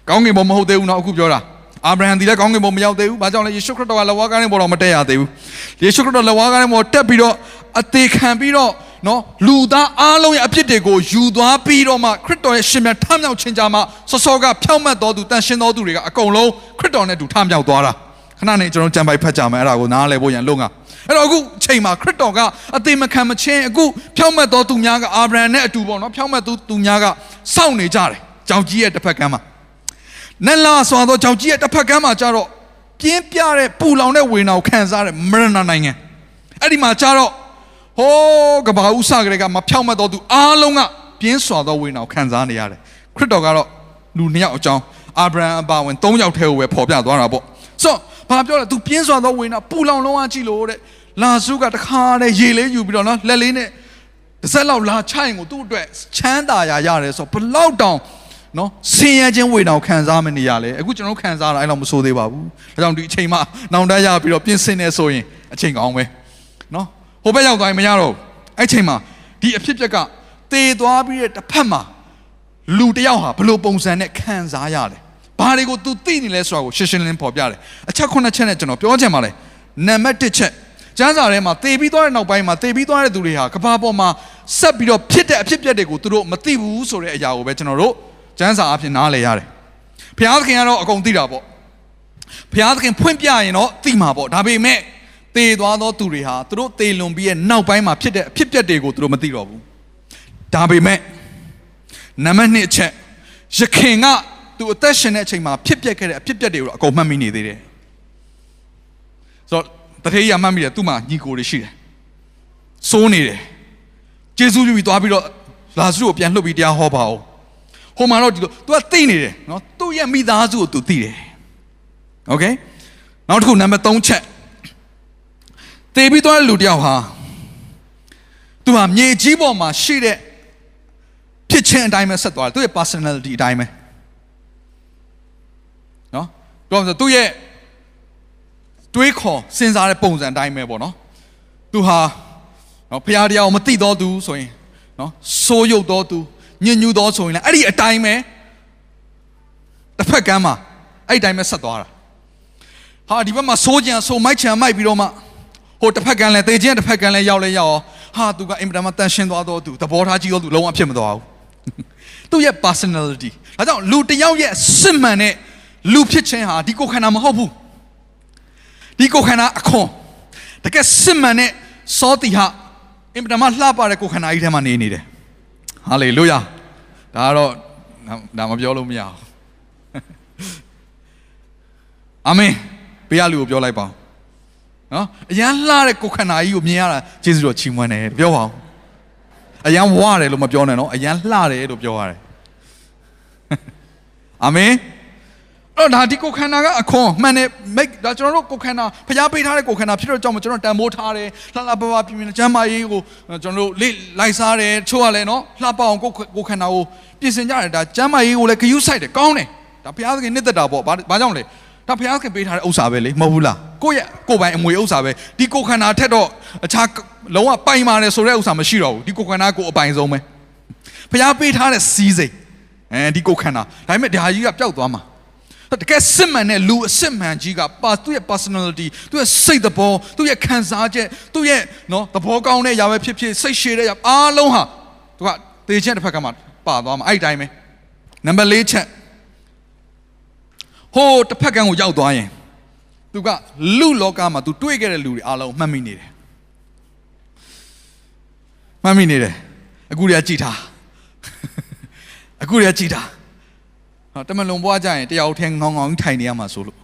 ကောင်းကင်ဘုံမဟုတ်သေးဘူးနော်အခုပြောတာအာဗြဟံဒီလည်းကောင်းကင်ဘုံမရောက်သေးဘူး။ဘာကြောင့်လဲယေရှုခရစ်တော်ကလက်ဝါးကားနဲ့ပေါ်တော့မတက်ရသေးဘူး။ယေရှုခရစ်တော်လက်ဝါးကားနဲ့ပေါ်တက်ပြီးတော့အသေးခံပြီးတော့နော်လူသားအားလုံးရဲ့အပြစ်တွေကိုယူသွားပြီးတော့မှခရစ်တော်ရဲ့ရှင်မြတ်ထမြောက်ခြင်းကြမှာစောစောကဖြောင့်မတ်တော်သူတန်ရှင်းတော်သူတွေကအကုန်လုံးခရစ်တော်နဲ့တူထမြောက်သွားတာခဏနေကျွန်တော်ကြံပိုက်ဖတ်ကြမယ်အဲ့ဒါကိုနားလည်ဖို့ရန်လုံက အဲ့တော့အခုချိန်မှာခရစ်တော်ကအသေးမခံမချင်းအခုဖြောင့်မတ်တော်သူများကအာဗြဟံနဲ့အတူပေါ့နော်ဖြောင့်မတ်သူသူများကစောင့်နေကြတယ်ကြောင်ကြီးရဲ့တစ်ဖက်ကမ်းမှာနက်လာစွာသောကြောင်ကြီးရဲ့တစ်ဖက်ကမ်းမှာကြတော့ပြင်းပြတဲ့ပူလောင်တဲ့ဝေနာကိုခံစားတဲ့မရဏနိုင်ငံအဲ့ဒီမှာကြတော့ဟိုးကဘာဦးစကလေးကမဖြောင့်မတ်တော်သူအားလုံးကပြင်းစွာသောဝေနာကိုခံစားနေရတယ်ခရစ်တော်ကတော့လူနှစ်ယောက်အကြောင်းအာဗြဟံအပါဝင်၃ယောက်ထဲကိုပဲပေါ်ပြသွားတာပေါ့ဆို ဘာပြောလဲ तू ပြင်းစွာသောဝေနာပူလောင်လုံးဝကြည့်လို့တဲ့လာစုကတခါတည်းရေလေးယူပြီးတော့နော်လက်လေးနဲ့တစ်စက်လောက်လာချိုင်ကိုသူ့အတွက်ချမ်းသာရရတယ်ဆိုဘလောက်တောင်နော်ဆင်းရဲခြင်းဝေဒနာကိုခံစားမနေရလဲအခုကျွန်တော်ခံစားတာအဲ့လောက်မဆိုးသေးပါဘူးဒါကြောင့်ဒီအချိန်မှနောင်တရပြီးတော့ပြင်ဆင်နေဆိုရင်အချိန်ကောင်းပဲနော်ဟိုဘက်ရောက်သွားရင်မရတော့ဘူးအဲ့ချိန်မှာဒီအဖြစ်အပျက်ကတေသွားပြီးတဲ့တစ်ဖက်မှာလူတစ်ယောက်ဟာဘလို့ပုံစံနဲ့ခံစားရလဲ ဘာတွေကို तू သိနေလဲဆိုတာကိုရှင်းရှင်းလင်းလင်းဖော်ပြတယ်အချက်ခုနှစ်ချက်နဲ့ကျွန်တော်ပြောချင်ပါလေနံပါတ်1ချက်ကျမ်းစာထဲမှာတေပြီးသွားတဲ့နောက်ပိုင်းမှာတေပြီးသွားတဲ့သူတွေဟာကဘာပေါ်မှာဆက်ပြီးတော့ဖြစ်တဲ့အဖြစ်အပျက်တွေကိုသူတို့မသိဘူးဆိုတဲ့အရာကိုပဲကျွန်တော်တို့ကျမ်းစာအဖြစ်နားလည်ရတယ်ဘုရားသခင်ကတော့အကုန်သိတာပေါ့ဘုရားသခင်ဖွင့်ပြရင်တော့သိမှာပေါ့ဒါပေမဲ့တေသွားသောသူတွေဟာသူတို့တေလွန်ပြီးရဲ့နောက်ပိုင်းမှာဖြစ်တဲ့အဖြစ်အပျက်တွေကိုသူတို့မသိတော့ဘူးဒါပေမဲ့နံပါတ်2အချက်ယခင်က သူအသက်ရှင်တဲ့အချိန်မှာဖြစ်ပျက်ခဲ့တဲ့အဖြစ်ပျက်တွေကိုအကုန်မှတ်မိနေသေးတယ်။ဆိုတော့တထေးရမှတ်မိတယ်သူ့မှာညီကိုတွေရှိတယ်။စိုးနေတယ်။ကျေးဇူးပြုပြီးသွားပြီးတော့လာစုကိုပြန်လှုပ်ပြီးတရားဟောပါအောင်။ဟိုမှာတော့ဒီလို तू ကသိနေတယ်နော်။သူ့ရဲ့မိသားစုကို तू သိတယ်။ Okay နောက်တစ်ခုနံပါတ်3ချက်တေပြီးသွားတဲ့လူတယောက်ဟာသူဟာမြေကြီးပေါ်မှာရှိတဲ့ဖြစ်ချင်းအတိုင်းပဲဆက်သွားတယ်သူ့ရဲ့ personality အတိုင်းပဲ။ နော်ပြောဆိုသူ့ရဲ့တွေးခေါ်စဉ်းစားတဲ့ပုံစံအတိုင်းပဲပေါ့နော်သူဟာနော်ဖရာတရားကိုမသိတော့သူဆိုရင်နော်စိုးရုပ်တော့သူညဉ့်ညူတော့ဆိုရင်လည်းအဲ့ဒီအတိုင်းပဲတစ်ဖက်ကမ်းမှာအဲ့ဒီအတိုင်းပဲဆက်သွားတာဟာဒီဘက်မှာစိုးကြံစိုးမိုက်ချံမိုက်ပြီးတော့မှဟိုတစ်ဖက်ကမ်းလဲတေခြင်းတစ်ဖက်ကမ်းလဲရောက်လဲရောက်ဟာသူကအင်မတန်မှတန်ရှင်းသွားတော့သူသဘောထားကြီးတော့သူလုံးဝဖြစ်မသွားဘူးသူ့ရဲ့ personality ဒါကြောင့်လူတစ်ယောက်ရဲ့စစ်မှန်တဲ့ လူဖြစ်ခြင်းဟာဒီကိုခန္ဓာမဟုတ်ဘူးဒီကိုခန္ဓာအခွန်တကယ်စစ်မှန်တဲ့စောတိဟာအင်မတန်မှလှပတဲ့ကိုခန္ဓာကြီးထဲမှာနေနေတယ်ဟာလေလုယာဒါကတော့ဒါမပြောလို့မရဘူးအာမင်ဘေးကလူကိုပြောလိုက်ပါနော်အရန်လှတဲ့ကိုခန္ဓာကြီးကိုမြင်ရတာကျေးဇူးတော်ချီးမွမ်းတယ်ပြောပါဦးအရန်ဝရတယ်လို့မပြောနဲ့နော်အရန်လှတယ်လို့ပြောရတယ်အာမင်အဲ့ တော့ဒါဒီကိုခန္ဓာကအခွန်မှန်တယ်မိတ်ဒါကျွန်တော်တို့ကိုခန္ဓာဖျားပေးထားတဲ့ကိုခန္ဓာဖြစ်တော့ကြောင့်ကျွန်တော်တန်မိုးထားတယ်လှလှပပပြင်းပြင်းကျမ်းမာရေးကိုကျွန်တော်တို့လေ့လိုက်စားတယ်ချို့ကလည်းနော်လှပအောင်ကိုကိုခန္ဓာကိုပြင်ဆင်ကြတယ်ဒါကျမ်းမာရေးကိုလည်းဂယုစိုက်တယ်ကောင်းတယ်ဒါဘုရားသခင်နှစ်သက်တာပေါ့ဘာဘာကြောင့်လဲဒါဘုရားခင်ပေးထားတဲ့ဥစ္စာပဲလေမဟုတ်ဘူးလားကိုယ့်ရဲ့ကိုယ်ပိုင်အမွေဥစ္စာပဲဒီကိုယ်ခန္ဓာထက်တော့အခြားလုံးဝပိုင်ပါတယ်ဆိုတဲ့ဥစ္စာမရှိတော့ဘူးဒီကိုယ်ခန္ဓာကိုယ်အပိုင်ဆုံးပဲဘုရားပေးထားတဲ့စီးစိမ်အဲဒီကိုယ်ခန္ဓာဒါပေမဲ့ဒါကြီးကပျောက်သွားမှာ တကယ်စစ်မှန်တဲ့လူအစစ်မှန်ကြီးကပါသူ့ရဲ့ personality သူ့ရဲ့စိတ်သဘောသူ့ရဲ့ခံစားချက်သူ့ရဲ့နော်သဘောကောင်းတဲ့ຢာပဲဖြစ်ဖြစ်စိတ်ရှည်တဲ့ຢာအားလုံးဟာသူကတေချက်တစ်ဖက်ကမှပါသွားမှာအဲ့ဒီတိုင်းပဲနံပါတ်၄ချက်ဟိုတစ်ဖက်ကန်းကိုရောက်သွားရင်သူကလူလောကမှာသူတွေ့ခဲ့တဲ့လူတွေအားလုံးမှတ်မိနေတယ်မှတ်မိနေတယ်အခုတည်းကကြည်ထားအခုတည်းကကြည်ထား ဟောတမန်လုံဘွားကြရင်တယောက်ထဲငောင်းငောင်းထိုင်နေရမှာဆိုလို့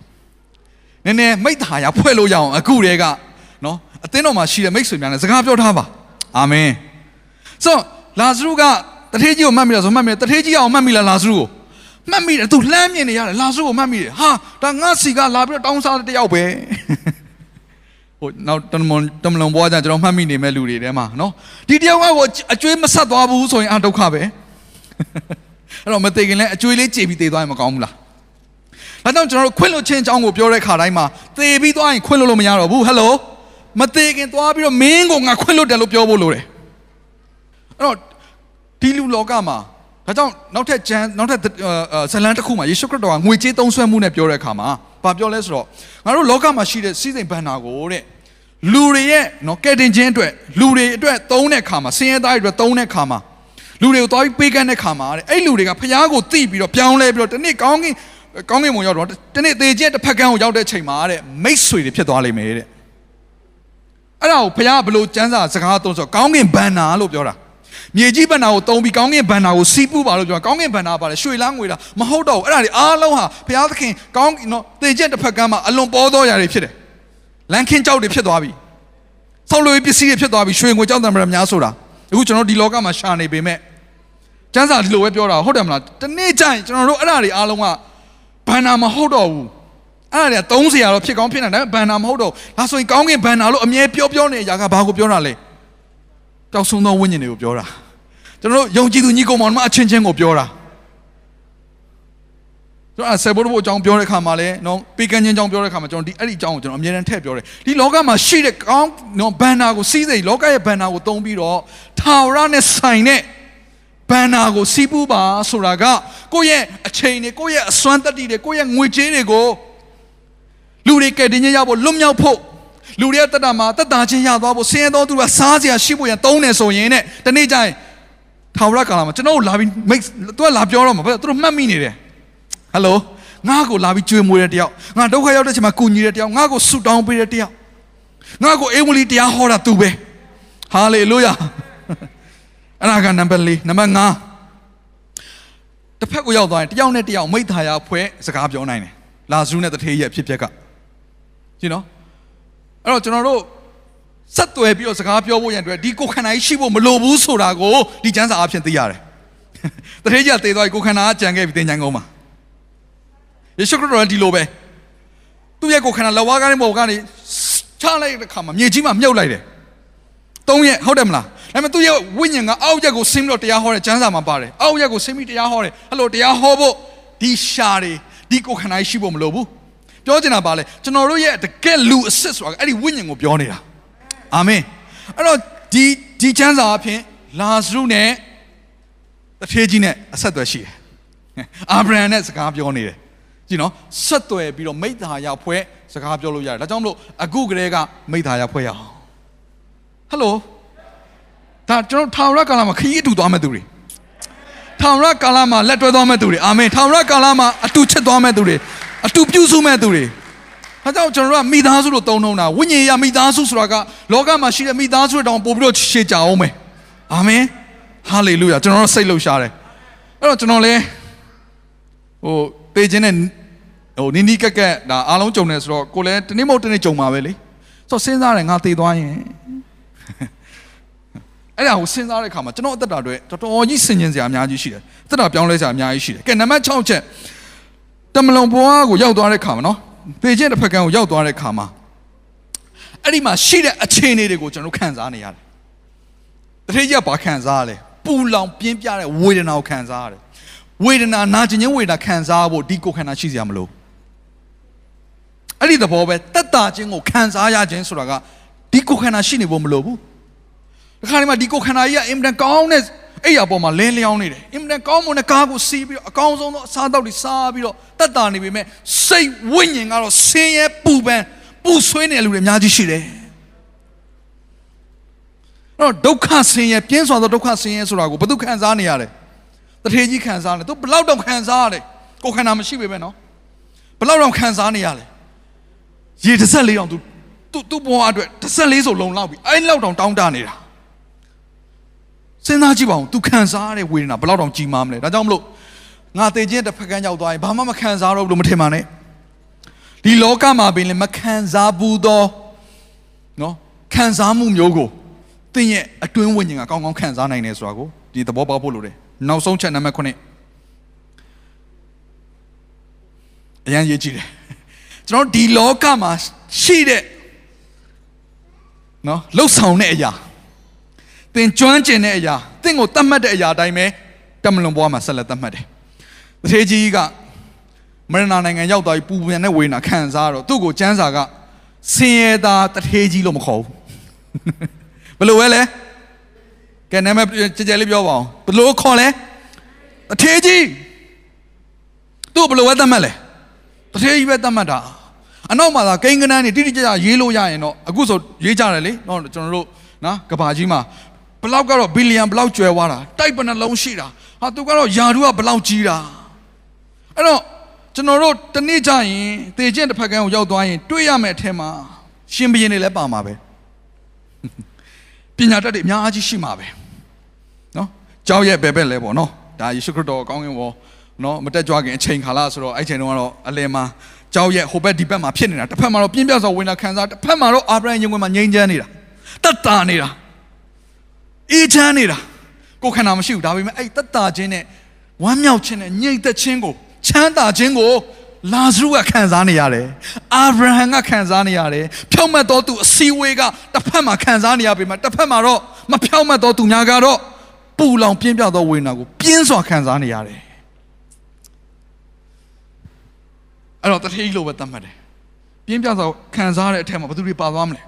နည်းနည်းမိတ်တာရဖွဲ့လို့ရအောင်အခုတည်းကနော်အသင်းတော်မှာရှိတဲ့မိတ်ဆွေများနဲ့စကားပြောထားပါအာမင်ဆိုလာဇရုကတထေးကြီးကိုမှတ်မိလားဆိုမှတ်မိတယ်တထေးကြီးအောင်မှတ်မိလားလာဇရုကိုမှတ်မိတယ်သူလှမ်းမြင်နေရတယ်လာဇရုကိုမှတ်မိတယ်ဟာဒါငါစီကလာပြီးတော့တောင်းစားတဲ့တယောက်ပဲဟိုနောက်တမန်တမန်လုံဘွားကြကျွန်တော်မှတ်မိနေမဲ့လူတွေထဲမှာနော်ဒီတယောက်ကကိုအကျွေးမဆက်သွားဘူးဆိုရင်အဒုက္ခပဲ အဲ့တော့မသိခင်လဲအကျွေးလေးကြေပြီးသေသွားရင်မကောင်းဘူးလားဒါကြောင့်ကျွန်တော်တို့ခွင့်လွှတ်ခြင်းအကြောင်းကိုပြောတဲ့ခါတိုင်းမှာသေပြီးသွားရင်ခွင့်လွှတ်လို့မရတော့ဘူးဟယ်လိုမသေးခင်သွားပြီးတော့မင်းကိုငါခွင့်လွှတ်တယ်လို့ပြောဖို့လိုတယ်အဲ့တော့ဒီလူလောကမှာဒါကြောင့်နောက်ထပ်ဂျန်နောက်ထပ်ဇလန်တစ်ခုမှာယေရှုခရစ်တော်ကငွေကြေးသုံးစွဲမှုနဲ့ပြောတဲ့အခါမှာဘာပြောလဲဆိုတော့ငါတို့လောကမှာရှိတဲ့စီးစိမ်ဘန္နာကိုတဲ့လူတွေရဲ့နော်ကဲတင်ခြင်းအတွက်လူတွေအတွက်သုံးတဲ့အခါမှာဆင်းရဲသားတွေအတွက်သုံးတဲ့အခါမှာ လူတွေကိုသွားပြီးပေးကမ်းတဲ့အခါမှာတဲ့အဲ့လူတွေကဖျားကိုတိပြီးတော့ပြောင်းလဲပြီးတော့တနေ့ကောင်းကင်ကောင်းကင်ဘုံရောက်တော့တနေ့သေခြင်းတစ်ဖက်ကန်းကိုရောက်တဲ့ချိန်မှာတဲ့မိတ်ဆွေတွေဖြစ်သွားလိမ့်မယ်တဲ့အဲ့ဒါကိုဖျားကဘလို့စံစာစကားသုံးဆိုကောင်းကင်ဘန္နာလို့ပြောတာမြေကြီးဘန္နာကိုတုံးပြီးကောင်းကင်ဘန္နာကိုစီးပူးပါလို့ပြောကောင်းကင်ဘန္နာပါလေရွှေလားငွေလားမဟုတ်တော့ဘူးအဲ့ဒါတွေအားလုံးဟာဘုရားသခင်ကောင်းနော်တင်ကျက်တစ်ဖက်ကမ်းမှာအလွန်ပေါ်သောຢာတွေဖြစ်တယ်လန်ခင်းကြောက်တွေဖြစ်သွားပြီဆောက်လို့ပစ္စည်းတွေဖြစ်သွားပြီရွှေငွေကြောက်တယ်မလားများဆိုတာအခုကျွန်တော်ဒီလောကမှာရှာနေပေမဲ့ ကျန်းစာဒီလိုပဲပြောတာဟုတ်တယ်မလားတနေ့ကျရင်ကျွန်တော်တို့အဲ့ဒါတွေအားလုံးကဘန္နာမဟုတ်တော့ဘူးအဲ့ဒါတွေ30ရာတော့ဖြစ်ကောင်းဖြစ်နေတယ်ဘန္နာမဟုတ်တော့ဒါဆိုရင်ကောင်းကင်ဘန္နာလို့အမြဲပြောပြောနေကြတာကဘာကိုပြောတာလဲပျောက်ဆုံးသောဝိညာဉ်တွေကိုပြောတာကျွန်တော်တို့ယုံကြည်သူညီကောင်မောင်တို့အချင်းချင်းကိုပြောတာကျွန်တော်ဆေဘောဘိုအကြောင်းပြောတဲ့ခါမှာလည်းနော်ပေကန်ချင်းအကြောင်းပြောတဲ့ခါမှာကျွန်တော်ဒီအဲ့ဒီအကြောင်းကိုကျွန်တော်အမြဲတမ်းထည့်ပြောတယ်ဒီလောကမှာရှိတဲ့ကောင်းနော်ဘန်နာကိုစီးစိမ်လောကရဲ့ဘန်နာကိုသုံးပြီးတော့ထာဝရနဲ့ဆိုင်တဲ့ ဘန်နာကိုစီးပူးပါဆိုတာကကိုယ့်ရဲ့အချိန်တွေကိုယ့်ရဲ့အစွမ်းတတ္တိတွေကိုယ့်ရဲ့ငွေကြေးတွေကိုလူတွေကတည်းကရဖို့လွတ်မြောက်ဖို့လူတွေတက်တာမှာတက်တာချင်းရသွားဖို့ဆင်းရဲသောသူကစားစရာရှိဖို့ရန်တုံးနေဆိုရင်တဲ့ဒီနေ့ကျရင်ထာဝရကာလမှာကျွန်တော်တို့လာပြီးမိတ်သူကလာပြောတော့မှာဘာလို့သူတို့မှတ်မိနေတယ်ဟယ်လိုငါ့ကိုလာပြီးကြွေးမွေးတဲ့တယောက်ငါဒုက္ခရောက်တဲ့ချိန်မှာကူညီတဲ့တယောက်ငါ့ကိုဆူတောင်းပေးတဲ့တယောက်ငါ့ကိုအေဝံဂေလိတရားဟောတာသူပဲဟာလေလုယာ အဲ့ဒါကနံပါတ်၄နံပါတ်5တစ်ဖက်ကိုရောက်သွားရင်တယောက်နဲ့တယောက်မိသားရဖွဲ့စကားပြောနိုင်တယ်လာဇရုနဲ့တထေးရဲ့ဖြစ်ပျက်ကကြည့်နော်အဲ့တော့ကျွန်တော်တို့ဆက်သွယ်ပြီးတော့စကားပြောဖို့ရန်အတွက်ဒီကိုခန္ဓာကြီးရှိဖို့မလိုဘူးဆိုတာကိုဒီကျမ်းစာအဖြစ်သိရတယ်။တထေးကြီးကသေသွားပြီကိုခန္ဓာကကြံခဲ့ပြီသင်ချိုင်းကုန်းမှာယေရှုခရစ်တော်ကဒီလိုပဲသူ့ရဲ့ကိုခန္ဓာလက်ဝါးကားနဲ့ဘောကနေချလိုက်တဲ့ခါမှာမြေကြီးမှာမြုပ်လိုက်တယ်။သုံးရက်ဟုတ်တယ်မလား။ ဒါပေမဲ့သူ့ရဲ့ဝိညာဉ်ကအောက်ရက်ကိုဆင်းပြီးတော့တရားဟောတဲ့ကျမ်းစာမှာပါတယ်။အောက်ရက်ကိုဆင်းပြီးတရားဟောတယ်။အဲ့လိုတရားဟောဖို့ဒီရှာတွေဒီကိုခန္ဓာရှိဖို့မလိုဘူး။ပြောချင်တာပါလေကျွန်တော်တို့ရဲ့တကယ်လူအစ်စ်ဆိုတာအဲ့ဒီဝိညာဉ်ကိုပြောနေတာ။အာမင်အဲ့တော့ဒီဒီချမ်းစာအဖြစ်လာဇရုနဲ့တထေးကြီးနဲ့အဆက်အသွယ်ရှိတယ်အာဗြဟံနဲ့စကားပြောနေတယ်ကြည့်နော်ဆက်သွယ်ပြီးတော့မိသားရဖွဲ့စကားပြောလို့ရတယ်ဒါကြောင့်မလို့အခုကလေးကမိသားရဖွဲ့ရအောင်ဟယ်လို ဒါကျွန်တော်ထာဝရကာလမှာခရီးအတူသွားမဲ့သူတွေထာဝရကာလမှာလက်တွဲသွားမဲ့သူတွေအာမင်ထာဝရကာလမှာအတူချစ်သွားမဲ့သူတွေအတူပြုစုမဲ့သူတွေဒါကြောင့်ကျွန်တော်တို့ကမိသားစုလို့သုံးနှုံးတာဝိညာဉ်ရမိသားစုဆိုတာကလောကမှာရှိတဲ့မိသားစုတွေတောင်ပို့ပြီးတော့ရှေ့ကြအောင်မယ်အာမင်ဟာလေလုယာကျွန်တော်တို့စိတ်လှုပ်ရှားတယ်အဲ့တော့ကျွန်တော်လဲဟိုပေခြင်းနဲ့ဟိုနီးနီးကက်ကက်ဒါအားလုံးကြုံနေဆိုတော့ကိုလည်းတနေ့မဟုတ်တနေ့ကြုံပါပဲလေဆိုတော့စဉ်းစားတယ်ငါသေသွားရင် အဲ့ဒါကိုစဉ်းစားတဲ့အခါမှာကျွန်တော်အသက်တာတွေတော်တော်ကြီးဆင်ခြင်စရာအများကြီးရှိတယ်အသက်တာပြောင်းလဲစရာအများကြီးရှိတယ်ကဲနံပါတ်6ချက်တမလွန်ဘွားကိုရောက်သွားတဲ့အခါမှာနော်ပေကျင့်တစ်ဖက်ကန်းကိုရောက်သွားတဲ့ခါမှာအဲ့ဒီမှာရှိတဲ့အခြေအနေတွေကိုကျွန်တော်ခံစားနေရတယ်။တတိယဘာခံစားရလဲ။ပူလောင်ပြင်းပြတဲ့ဝေဒနာကိုခံစားရတယ်။ဝေဒနာနာကျင်ခြင်းဝေဒနာခံစားဖို့ဒီကိုခန္ဓာရှိစရာမလို။ဟအဲ့ဒီသဘောပဲတက်တာခြင်းကိုခံစားရခြင်းဆိုတာကဒီကိုယ်ခန္ဓာရှိနေဖို့မလိုဘူး ဒီခါဒီမှာဒီကိုယ်ခန္ဓာကြီးကအင်မတန်ကောင်းတဲ့အဲ့ရပေါ်မှာလဲလျောင်းနေတယ်အင်မတန်ကောင်းမွန်တဲ့ကားကိုစီးပြီးတော့အကောင်းဆုံးသောအစားအသောက်တွေစားပြီးတော့တက်တာနေပေမဲ့စိတ်ဝိညာဉ်ကတော့ဆင်းရဲပူပန်ပူဆွေးနေတဲ့လူတွေအများကြီးရှိတယ်တော့ဒုက္ခဆင်းရဲပြင်းစွာသောဒုက္ခဆင်းရဲဆိုတာကိုဘယ်သူခံစားနေရလဲတထေကြီးခံစားနေသူဘယ်လောက်တော့ခံစားရလဲကိုယ်ခန္ဓာမရှိပေမဲ့နော်ဘယ်လောက်တော့ခံစားနေရလဲရေတစ်ဆက်လေးအောင်သူသူသူ့ဘဝအတွက်တစ်ဆက်လေးဆိုလုံလောက်ပြီအဲ့လောက်တောင်တောင်းတနေတာ စဉ်းစားကြည့်ပါဦး तू ခံစားရတဲ့ဝေဒနာဘယ်လောက်တောင်ကြီးမားမလဲဒါကြောင့်မလို့ငါတေခြင်းတစ်ဖက်ကန်းရောက်သွားရင်ဘာမှမခံစားတော့ဘူးလို့မထင်ပါနဲ့ဒီလောကမှာပင်လည်းမခံစားဘူးသောနော်ခံစားမှုမျိုးကိုသင်ရဲ့အတွင်းဝိညာဉ်ကကောင်းကောင်းခံစားနိုင်တယ်ဆိုတာကိုဒီသဘောပေါက်ဖို့လိုတယ်နောက်ဆုံးချက်နံပါတ်9အရင်ရေးကြည့်တယ်ကျွန်တော်ဒီလောကမှာရှိတဲ့နော်လှုပ်ဆောင်တဲ့အရာ သင်ကျွမ်းကျင်တဲ့အရာသင်ကိုတတ်မှတ်တဲ့အရာအတိုင်းပဲတမလွန်ဘွားမှာဆက်လက်တတ်မှတ်တယ်တထေကြီးကမရဏနိုင်ငံရောက်သွားပြီးပူပန်တဲ့ဝေဒနာခံစားတော့သူ့ကိုကျမ်းစာကဆင်းရဲသားတထေကြီးလို့မခေါ်ဘူးဘယ်လိုပဲလဲကဲနာမည်ကြည်ကြဲလေးပြောပါအောင်ဘယ်လိုခေါ်လဲတထေကြီးသူ့ဘယ်လိုပဲတတ်မှတ်လဲတထေကြီးပဲတတ်မှတ်တာအနောက်မှာသာကိန်းကနန်းနေတိတိကျကျရေးလို့ရရင်တော့အခုဆိုရေးကြတယ်လေတော့ကျွန်တော်တို့နော်ကဘာကြီးမှာ ဘလောက်ကတော့ဘီလီယံဘလောက်ကျွဲသွားတာတိုက်ပနှလုံးရှိတာဟာသူကတော့ယာဒူကဘလောက်ကြီးတာအဲ့တော့ကျွန်တော်တို့တနေ့ကျရင်တေကျင့်တစ်ဖက်ကန်းကိုရောက်သွားရင်တွေ့ရမယ်အထက်မှာရှင်ဘရင်တွေလည်းပါမှာပဲပညာတတ်တွေအများကြီးရှိမှာပဲနော်ကြောက်ရဲ့ပဲပဲလဲပေါ့နော်ဒါယေရှုခရစ်တော်ကောင်းကင်ဘောနော်မတက်ကြွခင်အချိန်ခါလာဆိုတော့အဲ့ချိန်တုန်းကတော့အလယ်မှာကြောက်ရဲ့ဟိုဘက်ဒီဘက်မှာဖြစ်နေတာတစ်ဖက်မှာတော့ပြင်းပြစွာဝင်တာခံစားတစ်ဖက်မှာတော့အာဗြဟံရင်ဝင်မှာငြိမ်းချမ်းနေတာတတ်တာနေတာ အေးချမ်းနေတာကိုယ်ခန္ဓာမရှိဘူးဒါပေမဲ့အဲ့တတ်တာခြင်းနဲ့ဝမ်းမြောက်ခြင်းနဲ့ညိတ်သက်ခြင်းကိုချမ်းသာခြင်းကိုလာဇရုကခံစားနေရတယ်အာဗြဟံကခံစားနေရတယ်ဖြောင့်မတ်တော်သူအစီဝေးကတစ်ဖက်မှာခံစားနေရပေမဲ့တစ်ဖက်မှာတော့မဖြောင့်မတ်တော်သူများကတော့ပူလောင်ပြင်းပြသောဝေဒနာကိုပြင်းစွာခံစားနေရတယ်အဲ့တော့တထေးလို့ပဲသတ်မှတ်တယ်ပြင်းပြစွာခံစားတဲ့အထက်မှာဘယ်သူတွေပါသွားမလဲ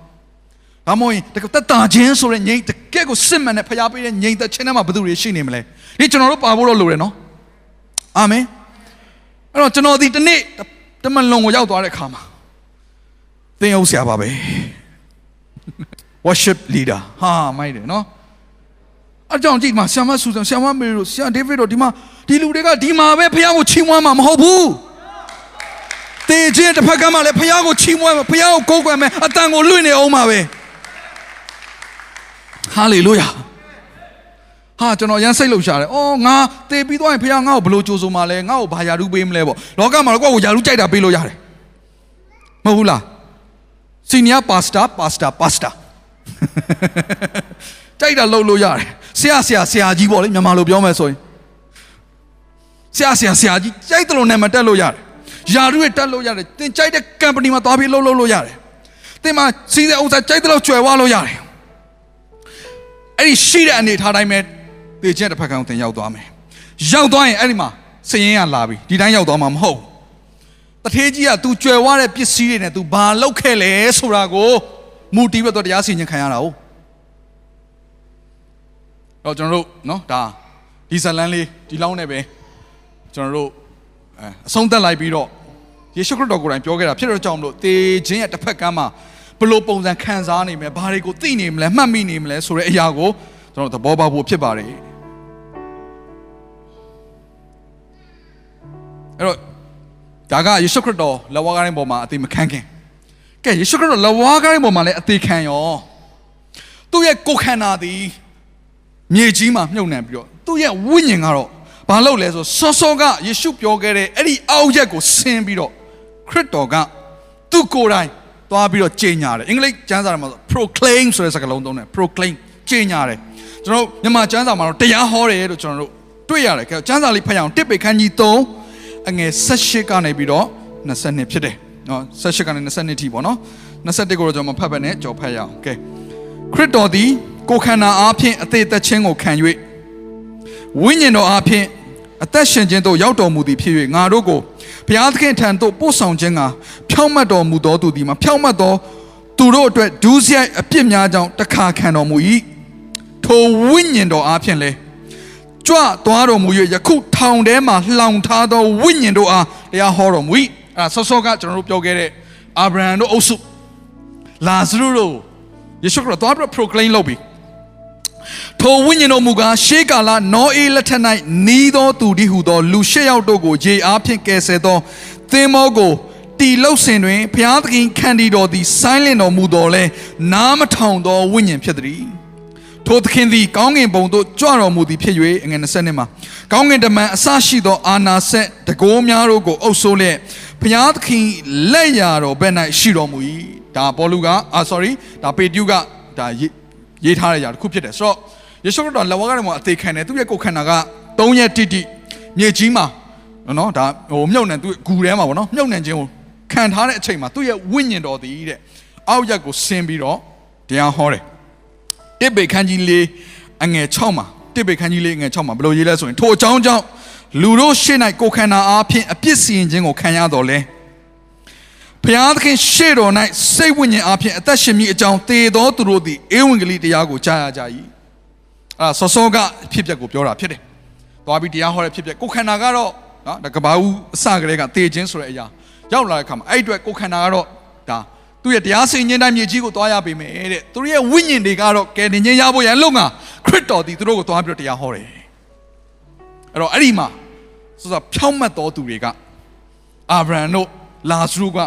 ဒါမှမဟုတ်ရင်တကတက်တာချင်းဆိုတဲ့ငြိမ်တကယ့်ကိုစစ်မှန်တဲ့ဖျားပေးတဲ့ငြိမ်သက်ခြင်းထဲမှာဘယ်သူတွေရှိနေမလဲဒီကျွန်တော်တို့ပါဖို့တော့လိုတယ်နော်အာမင်အဲ့တော့ကျွန်တော်ဒီတနေ့တမန်လုံးကိုရောက်သွားတဲ့အခါမှာသင်ဟုတ်ဆရာပါပဲ worship leader ဟာမိုက်တယ်နော်အကြောင်းကြည့်မှာဆရာမဆူဆန်ဆရာမမေတို့ဆရာဒေးဗစ်တို့ဒီမှာဒီလူတွေကဒီမှာပဲဖះကိုချီးမွမ်းမှာမဟုတ်ဘူးတေခြင်းတစ်ဖက်ကမှလည်းဖះကိုချီးမွမ်းမှာဖះကိုကိုးကွယ်မယ်အတန်ကိုလွင့်နေအောင်ပါပဲ ဟာလေလုယာဟာကျွန်တော်ရမ်းစိတ်လှုပ်ရှားတယ်။အော်ငါတေပြီးသွားရင်ဖခင်ငါ့ကိုဘလို့ကြိုးဆိုမှလဲငါ့ကိုဘာယာရုပေးမလဲပေါ့။လောကမှာတော့ကိုယ့်ကိုယာရုကြိုက်တာပေးလို့ရတယ်။မဟုတ်ဘူးလား။စီနီယာပါစတာပါစတာပါစတာကြိုက်တာလုပ်လို့ရတယ်။ဆရာဆရာဆရာကြီးပေါ့လေမြန်မာလိုပြောမယ်ဆိုရင်ဆရာဆရာဆရာကြီးကြိုက်တယ်လို့နာမည်တက်လို့ရတယ်။ယာရုရဲ့တက်လို့ရတယ်။တင်ကြိုက်တဲ့ company မှာသွားပြီးလုပ်လို့လို့ရတယ်။တင်မှာစီးတဲ့ဥစ္စာကြိုက်တယ်လို့ကျွယ်ဝလို့ရတယ်။ အဲ့ဒီရှိတဲ့အနေထားတိုင်းပဲတေခြင်းတစ်ဖက်ကန်းတင်ရောက်သွားမယ်ရောက်သွားရင်အဲ့ဒီမှာစရင်ကလာပြီဒီတိုင်းရောက်သွားမှာမဟုတ်တထေးကြီးက तू ကြွယ်ဝတဲ့ပစ္စည်းတွေနဲ့ तू ဘာလုပ်ခဲ့လဲဆိုတာကိုမူတီးပဲတော့တရားစီရင်ခံရတာ哦တော့ကျွန်တော်တို့เนาะဒါဒီဇလန်လေးဒီလောင်းနဲ့ပဲကျွန်တော်တို့အဲအဆုံးသက်လိုက်ပြီးတော့ယေရှုခရစ်တော်ကိုယ်တိုင်ပြောခဲ့တာဖြစ်တော့ကြောင့်မလို့တေခြင်းရဲ့တစ်ဖက်ကန်းမှာ ဘလို့ပုံစံခံစားနေမလဲဘာတွေကိုသိနေမလဲမှတ်မိနေမလဲဆိုတဲ့အရာကိုကျွန်တော်သဘောပေါက်ဖို့ဖြစ်ပါတယ်အဲ့တော့ဒါကယေရှုခရစ်တော်လက်ဝါးကားတိုင်းပေါ်မှာအသေးမခံခင်ကဲယေရှုခရစ်တော်လက်ဝါးကားတိုင်းပေါ်မှာလည်းအသေးခံရောသူ့ရဲ့ကိုယ်ခန္ဓာသည်မြေကြီးမှာမြုပ်နှံပြီးတော့သူ့ရဲ့ဝိညာဉ်ကတော့ဘာလုပ်လဲဆိုစောစောကယေရှုပြောခဲ့တဲ့အဲ့ဒီအောက်ရက်ကိုဆင်းပြီးတော့ခရစ်တော်ကသူ့ကိုယ်တိုင် သွားပြီးတော့ကြေညာတယ်အင်္ဂလိပ်ကျမ်းစာမှာဆို proclaim ဆိုတဲ့စကားလုံးသုံးတယ် proclaim ကြေညာတယ်ကျွန်တော်မြန်မာကျမ်းစာမှာတော့တရားဟောတယ်လို့ကျွန်တော်တို့တွေ့ရတယ်ကျမ်းစာလေးဖတ်ရအောင်တစ်ပေခန်းကြီး3အငယ်18ကနေပြီးတော့22ဖြစ်တယ်နော်18ကနေ22ထိပေါ့နော်21ကိုတော့ကျွန်တော်မဖတ်ပဲနဲ့ကြော်ဖတ်ရအောင်ကဲခရစ်တော်သည်ကိုယ်ခန္ဓာအားဖြင့်အသေးသက်ခြင်းကိုခံ၍ဝိညာဉ်တော်အားဖြင့် အသက်ရှင်ခြင်းသို့ရောက်တော်မူသည်ဖြစ်၍ငါတို့ကိုဘုရားသခင်ထံသို့ပို့ဆောင်ခြင်းကဖြောင့်မတ်တော်မူသောသူသည်မှာဖြောင့်မတ်သောသူတို့အတွက်ဒုစရိုက်အပြစ်များကြောင့်တခါခံတော်မူ၏ထိုဝိညာဉ်တော်အားဖြင့်လည်းကြွသွားတော်မူ၍ယခုထောင်ထဲမှာလှောင်ထားသောဝိညာဉ်တို့အားတရားဟောတော်မူ၏အဲဆောစောကကျွန်တော်တို့ပြောခဲ့တဲ့အာဗြဟံတို့အုပ်စုလာဇရုတို့ယေရှုခရစ်တော်တော့ proclaim လုပ်ပြီး ထိုဝိညာဉ်တော်မူကားရှေးကာလနောအေလက်ထက်၌နီးသောသူဒီဟုသောလူရှစ်ယောက်တို့ကိုရေအားဖြင့်ကယ်ဆယ်သောသင်္ဘောကိုတီလုတ်စင်တွင်ဘုရားသခင်ခန္တီတော်သည်ဆိုင်းလင်တော်မူတော်လဲနားမထောင်သောဝိညာဉ်ဖြစ်သည်ထိုသခင်သည်ကောင်းကင်ဘုံသို့ကြွတော်မူသည်ဖြစ်၍အငယ်20နှစ်မှာကောင်းကင်တမန်အစရှိသောအာနာဆက်တကိုးများတို့ကိုအုပ်ဆိုးလျက်ဘုရားသခင်လက်ရာတော်ဘက်၌ရှိတော်မူ၏ဒါပေါလုကအာ sorry ဒါပေတျုကဒါရေးရေးထားတဲ့ຢာတစ်ခုဖြစ်တယ်ဆိုတော့ ယေရှုခရစ်တော်လက်ဝါးကနေမှာအသေးခံတယ်သူ့ရဲ့ကိုယ်ခန္ဓာက3ရက်တိတိမြေကြီးမှာနော်ဒါဟိုမြုပ်နှံသူ့ဂူထဲမှာပေါ့နော်မြုပ်နှံခြင်းကိုခံထားတဲ့အချိန်မှာသူ့ရဲ့ဝိညာဉ်တော်သည်တဲ့အောက်ရက်ကိုဆင်းပြီးတော့တရားဟောတယ်တိဘေခန်းကြီးလေးအငယ်6မှာတိဘေခန်းကြီးလေးအငယ်6မှာဘယ်လိုရေးလဲဆိုရင်ထိုအကြောင်းကြောင့်လူတို့ရှေ့၌ကိုယ်ခန္ဓာအားဖြင့်အပြစ်စီရင်ခြင်းကိုခံရတော်လဲဖျားသခင်ရှေ့တော်၌စိတ်ဝိညာဉ်အားဖြင့်အသက်ရှင်မိအကြောင်းသေသောသူတို့သည်ဧဝံဂေလိတရားကိုကြားရကြ၏ အဲ့ဒါစောစောကဖြစ်ပျက်ကိုပြောတာဖြစ်တယ်။သွားပြီးတရားဟောတဲ့ဖြစ်ပျက်ကိုယ်ခန္ဓာကတော့နော်ဒါကဘာဦးအစကလေးကသေခြင်းဆိုတဲ့အရာရောက်လာတဲ့အခါမှာအဲ့အတွက်ကိုယ်ခန္ဓာကတော့ဒါသူ့ရဲ့တရားစင်ခြင်းတိုင်းမြေကြီးကိုသွားရပေမယ်တဲ့သူတို့ရဲ့ဝိညာဉ်တွေကတော့ကယ်တင်ခြင်းရဖို့ရန်လုံငါခရစ်တော်ဒီသူတို့ကိုသွားပြီးတော့တရားဟောတယ်အဲ့တော့အဲ့ဒီမှာဆိုတော့ဖြောင့်မတ်တော်သူတွေကအာဗြဟံတို့လာဇရုက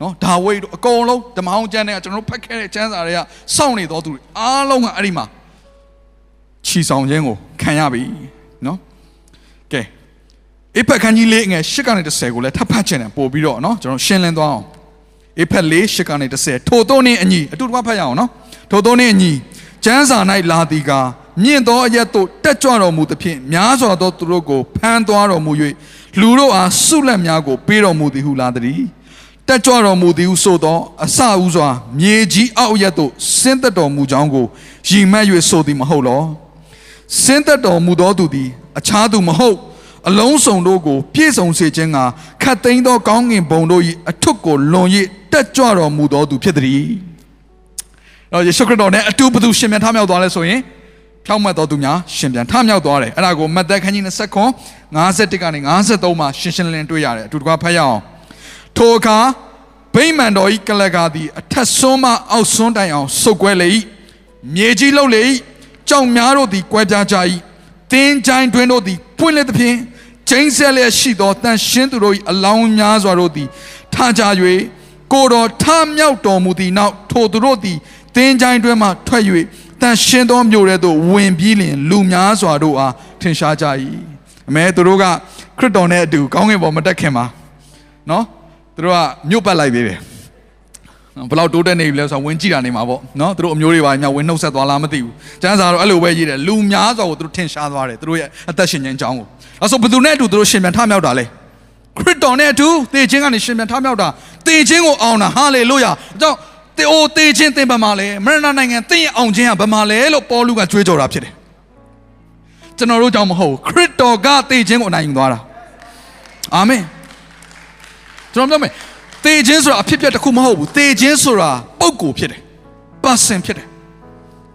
နော်ဒါဝိဒ်တို့အကုန်လုံးဓမ္မအောင်ကျမ်းတွေကကျွန်တော်တို့ဖတ်ခဲ့တဲ့ကျမ်းစာတွေကစောင့်နေတော်သူတွေအားလုံးကအဲ့ဒီမှာ ခြီဆောင်ခြင်းကိုခံရပြီနော်ကဲအေဖက်ခန်းကြီးလေးငယ်၈ကနေ10ကိုလည်းထပ်ဖတ်ချင်တယ်ပို့ပြီးတော့နော်ကျွန်တော်ရှင်းလင်းသွားအောင်အေဖက်လေး၈ကနေ10ထိုတို့နှင့်အညီအတူတူဖတ်ရအောင်နော်ထိုတို့နှင့်အညီကျမ်းစာ၌လာသည်ကားမြင့်သောအရက်သို့တက်ကြွတော်မူသဖြင့်များစွာသောသူတို့ကိုဖမ်းသွားတော်မူ၍လူတို့အားဆုလက်များကိုပေးတော်မူသည်ဟုလာသည်တက်ကြွတော်မူသည်ဟုဆိုသောအစဥစွာမြေကြီးအောက်ရက်သို့ဆင်းသက်တော်မူကြောင်းကိုရည်မှတ်၍ဆိုသည်မဟုတ်လော ဆင်းသက်တော်မူသောသူသည် အခြားသူမဟုတ် အလုံးစုံတို့ကို ပြည့်စုံစေခြင်းကခတ်သိမ်းသောကောင်းကင်ဘုံတို့၏အထွတ်ကိုလွန်၍တက်ကြွတော်မူသောသူဖြစ်သည်။တော့ယေရှုခရစ်တော်နဲ့အတူဘသူရှင်ပြန်ထမြောက်သွားလဲဆိုရင်ဖြောင့်မတ်တော်သူများရှင်ပြန်ထမြောက်သွားတယ်။အဲ့ဒါကိုမသက်ခန်းကြီး20ခွန်51ကနေ53မှာရှင်းရှင်းလင်းလင်းတွေ့ရတယ်။အတူတကွဖတ်ရအောင်။ထိုအခါဗိမာန်တော်၏ကလကာသည်အထက်ဆုံးမှအောက်ဆုံးတိုင်အောင်ဆုတ်ကွဲလေ၏။မြေကြီးလှုပ်လေ၏။ ကြောင်များတို့သည်ကွဲပြားကြ၏။တင်းချိုင်းတွင်တို့သည်ပွင့်လက်သဖြင့်ကျင်းဆက်လျက်ရှိသောတန်ရှင်းသူတို့၏အလောင်းများစွာတို့သည်ထကြ၍ကိုတော်ထမြောက်တော်မူသည့်နောက်ထိုသူတို့သည်တင်းချိုင်းတွင်မှထွက်၍တန်ရှင်းသောမြို့ထဲသို့ဝင်ပြီးလျင်လူများစွာတို့အားထင်ရှားကြ၏အမဲသူတို့ကခရစ်တော်နဲ့အတူကောင်းကင်ဘုံမတက်ခင်မှာနော်သူတို့ကမြို့ပတ်လိုက်သေးတယ် ဘယ်လောက်တိုးတက်နေပြီလဲဆိုတော့ဝင်ကြည့်တာနေမှာပေါ့နော်သူတို့အမျိုးတွေပါညာဝင်နှုတ်ဆက်သွားလားမသိဘူးကျမ်းစာတော့အဲ့လိုပဲရေးတယ်လူများစွာကိုသူတို့ထင်ရှားသွားတယ်သူတို့ရဲ့အသက်ရှင်ခြင်းအကြောင်းကိုအဲဆိုဘယ်သူနဲ့အတူသူတို့ရှင်ပြန်ထမြောက်တာလဲခရစ်တော်နဲ့အတူသေခြင်းကနေရှင်ပြန်ထမြောက်တာသေခြင်းကိုအောင်တာဟာလေလုယာအကြောင်းတေအိုသေခြင်းသင်ဗမာလဲမရဏနိုင်ငံသင်ရဲ့အောင်ခြင်းကဗမာလဲလို့ပေါလုကကြွေးကြော်တာဖြစ်တယ်ကျွန်တော်တို့ကြောင့်မဟုတ်ခရစ်တော်ကသေခြင်းကိုအနိုင်ယူသွားတာအာမင်ကျွန်တော်ပြောမယ် သေခြင်းဆိုတာအဖြစ်အပျက်တစ်ခုမဟုတ်ဘူးသေခြင်းဆိုတာပုံကိုယ်ဖြစ်တယ် person ဖြစ်တယ်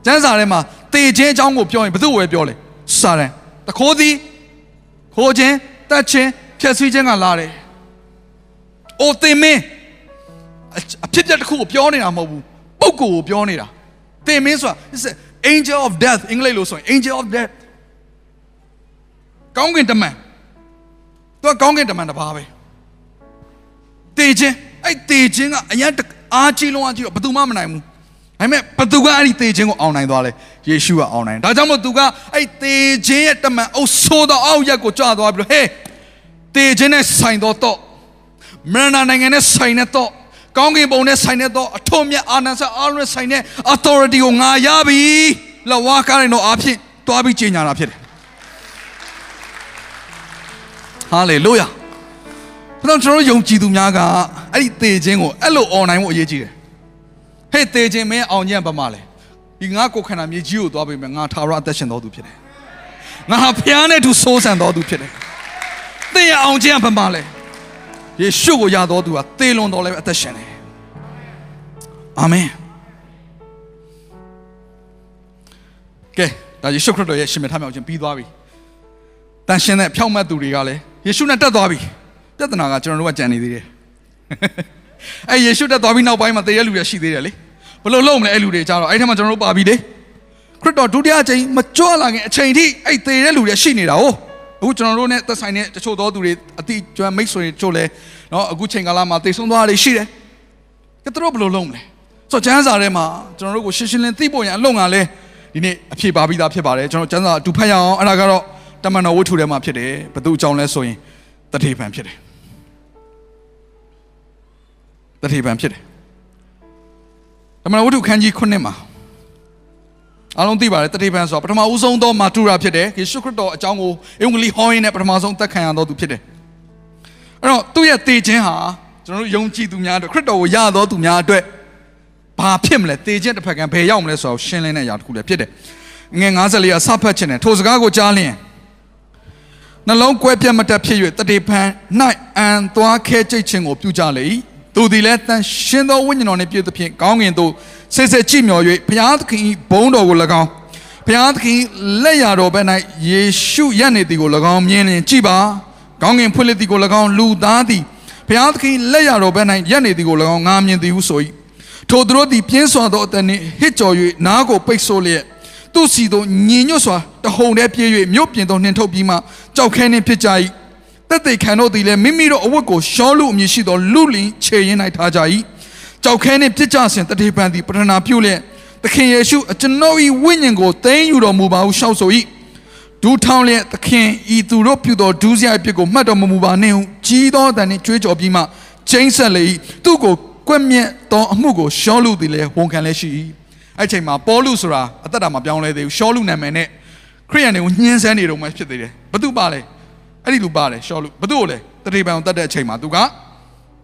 ကျမ်းစာထဲမှာသေခြင်းအကြောင်းကိုပြောရင်ဘယ်သူ့ကိုပဲပြောလဲစာတန်တခိုးသည်ခိုးခြင်းတတ်ခြင်းဖြည့်ဆည်းခြင်းကလာတယ်။အိုသင်မင်းအဖြစ်အပျက်တစ်ခုကိုပြောနေတာမဟုတ်ဘူးပုံကိုယ်ကိုပြောနေတာသင်မင်းဆိုတာ is angel of death အင်္ဂလိပ်လို့ဆိုရင် angel of death ကောင်းကင်တမန်သူကကောင်းကင်တမန်တစ်ပါးပဲ တေခြင်းအဲ့တေခြင်းကအရင်အားကြီးလုံးအားကြီးတော့ဘယ်သူမှမနိုင်ဘူးဒါပေမဲ့ဘသူကအဲ့ဒီသေခြင်းကိုအောင်နိုင်သွားလဲယေရှုကအောင်နိုင်ဒါကြောင့်မို့သူကအဲ့သေခြင်းရဲ့တမန်အုပ်ဆိုးသောအောက်ရက်ကိုကြွသွားပြီးတော့ဟေးသေခြင်းနဲ့ဆိုင်သောတော့မရဏနိုင်ငံနဲ့ဆိုင်တဲ့တော့ကောင်းကင်ဘုံနဲ့ဆိုင်တဲ့တော့အထုံးမြတ်အာနန်ဆာအားနဲ့ဆိုင်တဲ့ authority ကိုငါရပြီလဝါကားနေတော့အဖြစ်သွားပြီးကြီးညာတာဖြစ်တယ်ဟာ လေလုယာဘယ်တော့ကျွန်တော်ယုံကြည်သူများကအဲ့ဒီသေခြင်းကိုအဲ့လို online ဖို့အရေးကြီးတယ်ဟဲ့သေခြင်းမင်းအောင်ညံ့ပါမလဲဒီငါကိုခန္ဓာမြေကြီးကိုသွားပြီမယ်ငါထာဝရအသက်ရှင်တော်သူဖြစ်တယ်ငါဟာဖျားနဲ့သူစိုးစံတော်သူဖြစ်တယ်သင်ရဲ့အောင်ခြင်းကဘာမှလဲယေရှုကိုယတော်သူဟာသေလွန်တော်လည်းပဲအသက်ရှင်တယ်အာမင်ကဲဒါယေရှုခရစ်တော်ရဲ့ရှင်မထားမြောက်ခြင်းပြီးသွားပြီတန်ရှင်တဲ့ဖြောင့်မတ်သူတွေကလည်းယေရှုနဲ့တက်သွားပြီ ပြဿနာကကျွန်တော်တို့ကကြံနေသေးတယ်အဲယေရှုတက်သွားပြီးနောက်ပိုင်းမှာတည်ရလူတွေရှိသေးတယ်လေဘယ်လိုလုပ်မလဲအဲ့လူတွေကြတော့အဲ့ထက်မှကျွန်တော်တို့ပါပြီလေခရစ်တော်ဒုတိယအချိန်မကြွလာခင်အချိန်ထိအဲ့တည်တဲ့လူတွေရှိနေတာဟုတ်အခုကျွန်တော်တို့ ਨੇ သက်ဆိုင်တဲ့တချို့သောသူတွေအတိကျွမ်းမိတ်ဆွေတွေချို့လဲเนาะအခုချိန်ကာလမှာတည်ဆုံးသွားတာတွေရှိတယ်ကဲသူတို့ဘယ်လိုလုပ်မလဲဆိုတော့ကျမ်းစာထဲမှာကျွန်တော်တို့ကိုရှင်းရှင်းလင်းသိဖို့ရန်အလုံကလည်းဒီနေ့အဖြေပါပြီးသားဖြစ်ပါတယ်ကျွန်တော်ကျမ်းစာအတူဖတ်ရအောင်အဲ့ဒါကတော့တမန်တော်ဝတ္ထုထဲမှာဖြစ်တယ်ဘသူအကြောင်းလဲဆိုရင်တတိပံဖြစ်တယ် တတိပံဖြစ်တယ်တမန်တော်ဝတ္ထုခန်းကြီး9မှာအားလုံးသိပါတယ်တတိပံဆိုတာပထမဦးဆုံးသောမာတူရာဖြစ်တယ်ယေရှုခရစ်တော်အကြောင်းကိုအင်္ဂလိပ်ဟောရင်းနဲ့ပထမဆုံးသက်ခံရတော်သူဖြစ်တယ်အဲ့တော့သူ့ရဲ့တည်ခြင်းဟာကျွန်တော်တို့ယုံကြည်သူများအတွက်ခရစ်တော်ကိုယတော်သူများအတွက်ဘာဖြစ်မလဲတည်ခြင်းတစ်ဖက်ကဘယ်ရောက်မလဲဆိုတော့ရှင်းလင်းတဲ့အရာတစ်ခုလည်းဖြစ်တယ်ငယ်54ကစဖတ်ခြင်းနဲ့ထိုစကားကိုကြားလျင်နှလုံးကွဲပြတ်မတတ်ဖြစ်၍တတိပံ၌အံသွားခဲကြိတ်ခြင်းကိုပြုကြလေ၏ သူသည်လည်းတန်ရှင်းသောဝိညာဉ်တော်နှင့်ပြည့်သဖြင့်ကောင်းကင်သို့ဆဲဆဲကြည့်မျှော်၍ဘုရားသခင်၏ဘုန်းတော်ကို၎င်းဘုရားသခင်လက်ရတော်ဘက်၌ယေရှုရက်နေသည်ကို၎င်းမြင်လျင်ကြည့်ပါကောင်းကင်ဖွင့်လက်သည်ကို၎င်းလူသားသည်ဘုရားသခင်လက်ရတော်ဘက်၌ရက်နေသည်ကို၎င်းငါမြင်သည်ဟုဆို၏ထိုသူတို့သည်ပြင်းစွာသောအတန်နှင့်ဟစ်ကြော်၍နားကိုပိတ်ဆို့လျက်သူစီသို့ညင်ညွတ်စွာတဟုန်တည်းပြေး၍မြို့ပြင်သို့နှင်ထုတ်ပြီးမှကြောက်ခဲနှင့်ဖြစ်ကြ၏ တက်သိခံတို့သည်လည်းမိမိတို့အဝတ်ကိုရှောလူအမည်ရှိသောလူလင်ခြေရင်း၌ထားကြ၏ကြောက်ခဲနှင့်ပြစ်ကြစဉ်တတိပံသည်ပထနာပြုလျက်သခင်ယေရှုအကျွန်ုပ်၏ဝိညာဉ်ကိုသိမ်းယူတော်မူပါဟုရှောက်ဆို၏ဒူးထောင်းလျက်သခင်ဤသူတို့ပြုသောဒူးစရိုက်ပြစ်ကိုမှတ်တော်မမူပါနှင့်ဟုကြီးသောတန်နှင့်ကြွေးကြော်ပြီးမှကျိန်းဆက်လေ၏သူ့ကိုကွက်မြက်သောအမှုကိုရှောလူသည်လည်းဝန်ခံလည်းရှိ၏အဲ့ချိန်မှာပေါလုဆိုတာအသက်တာမှာပြောင်းလဲသေးဘူးရှောလူနာမည်နဲ့ခရိယန်တွေကိုညှင်းဆဲနေတော့မှဖြစ်သေးတယ်ဘသူပါလဲ အဲ့ဒီလူပါတယ်ရှောလူဘသူ့ကိုလဲတတိပံကိုတတ်တဲ့အချိန်မှာသူက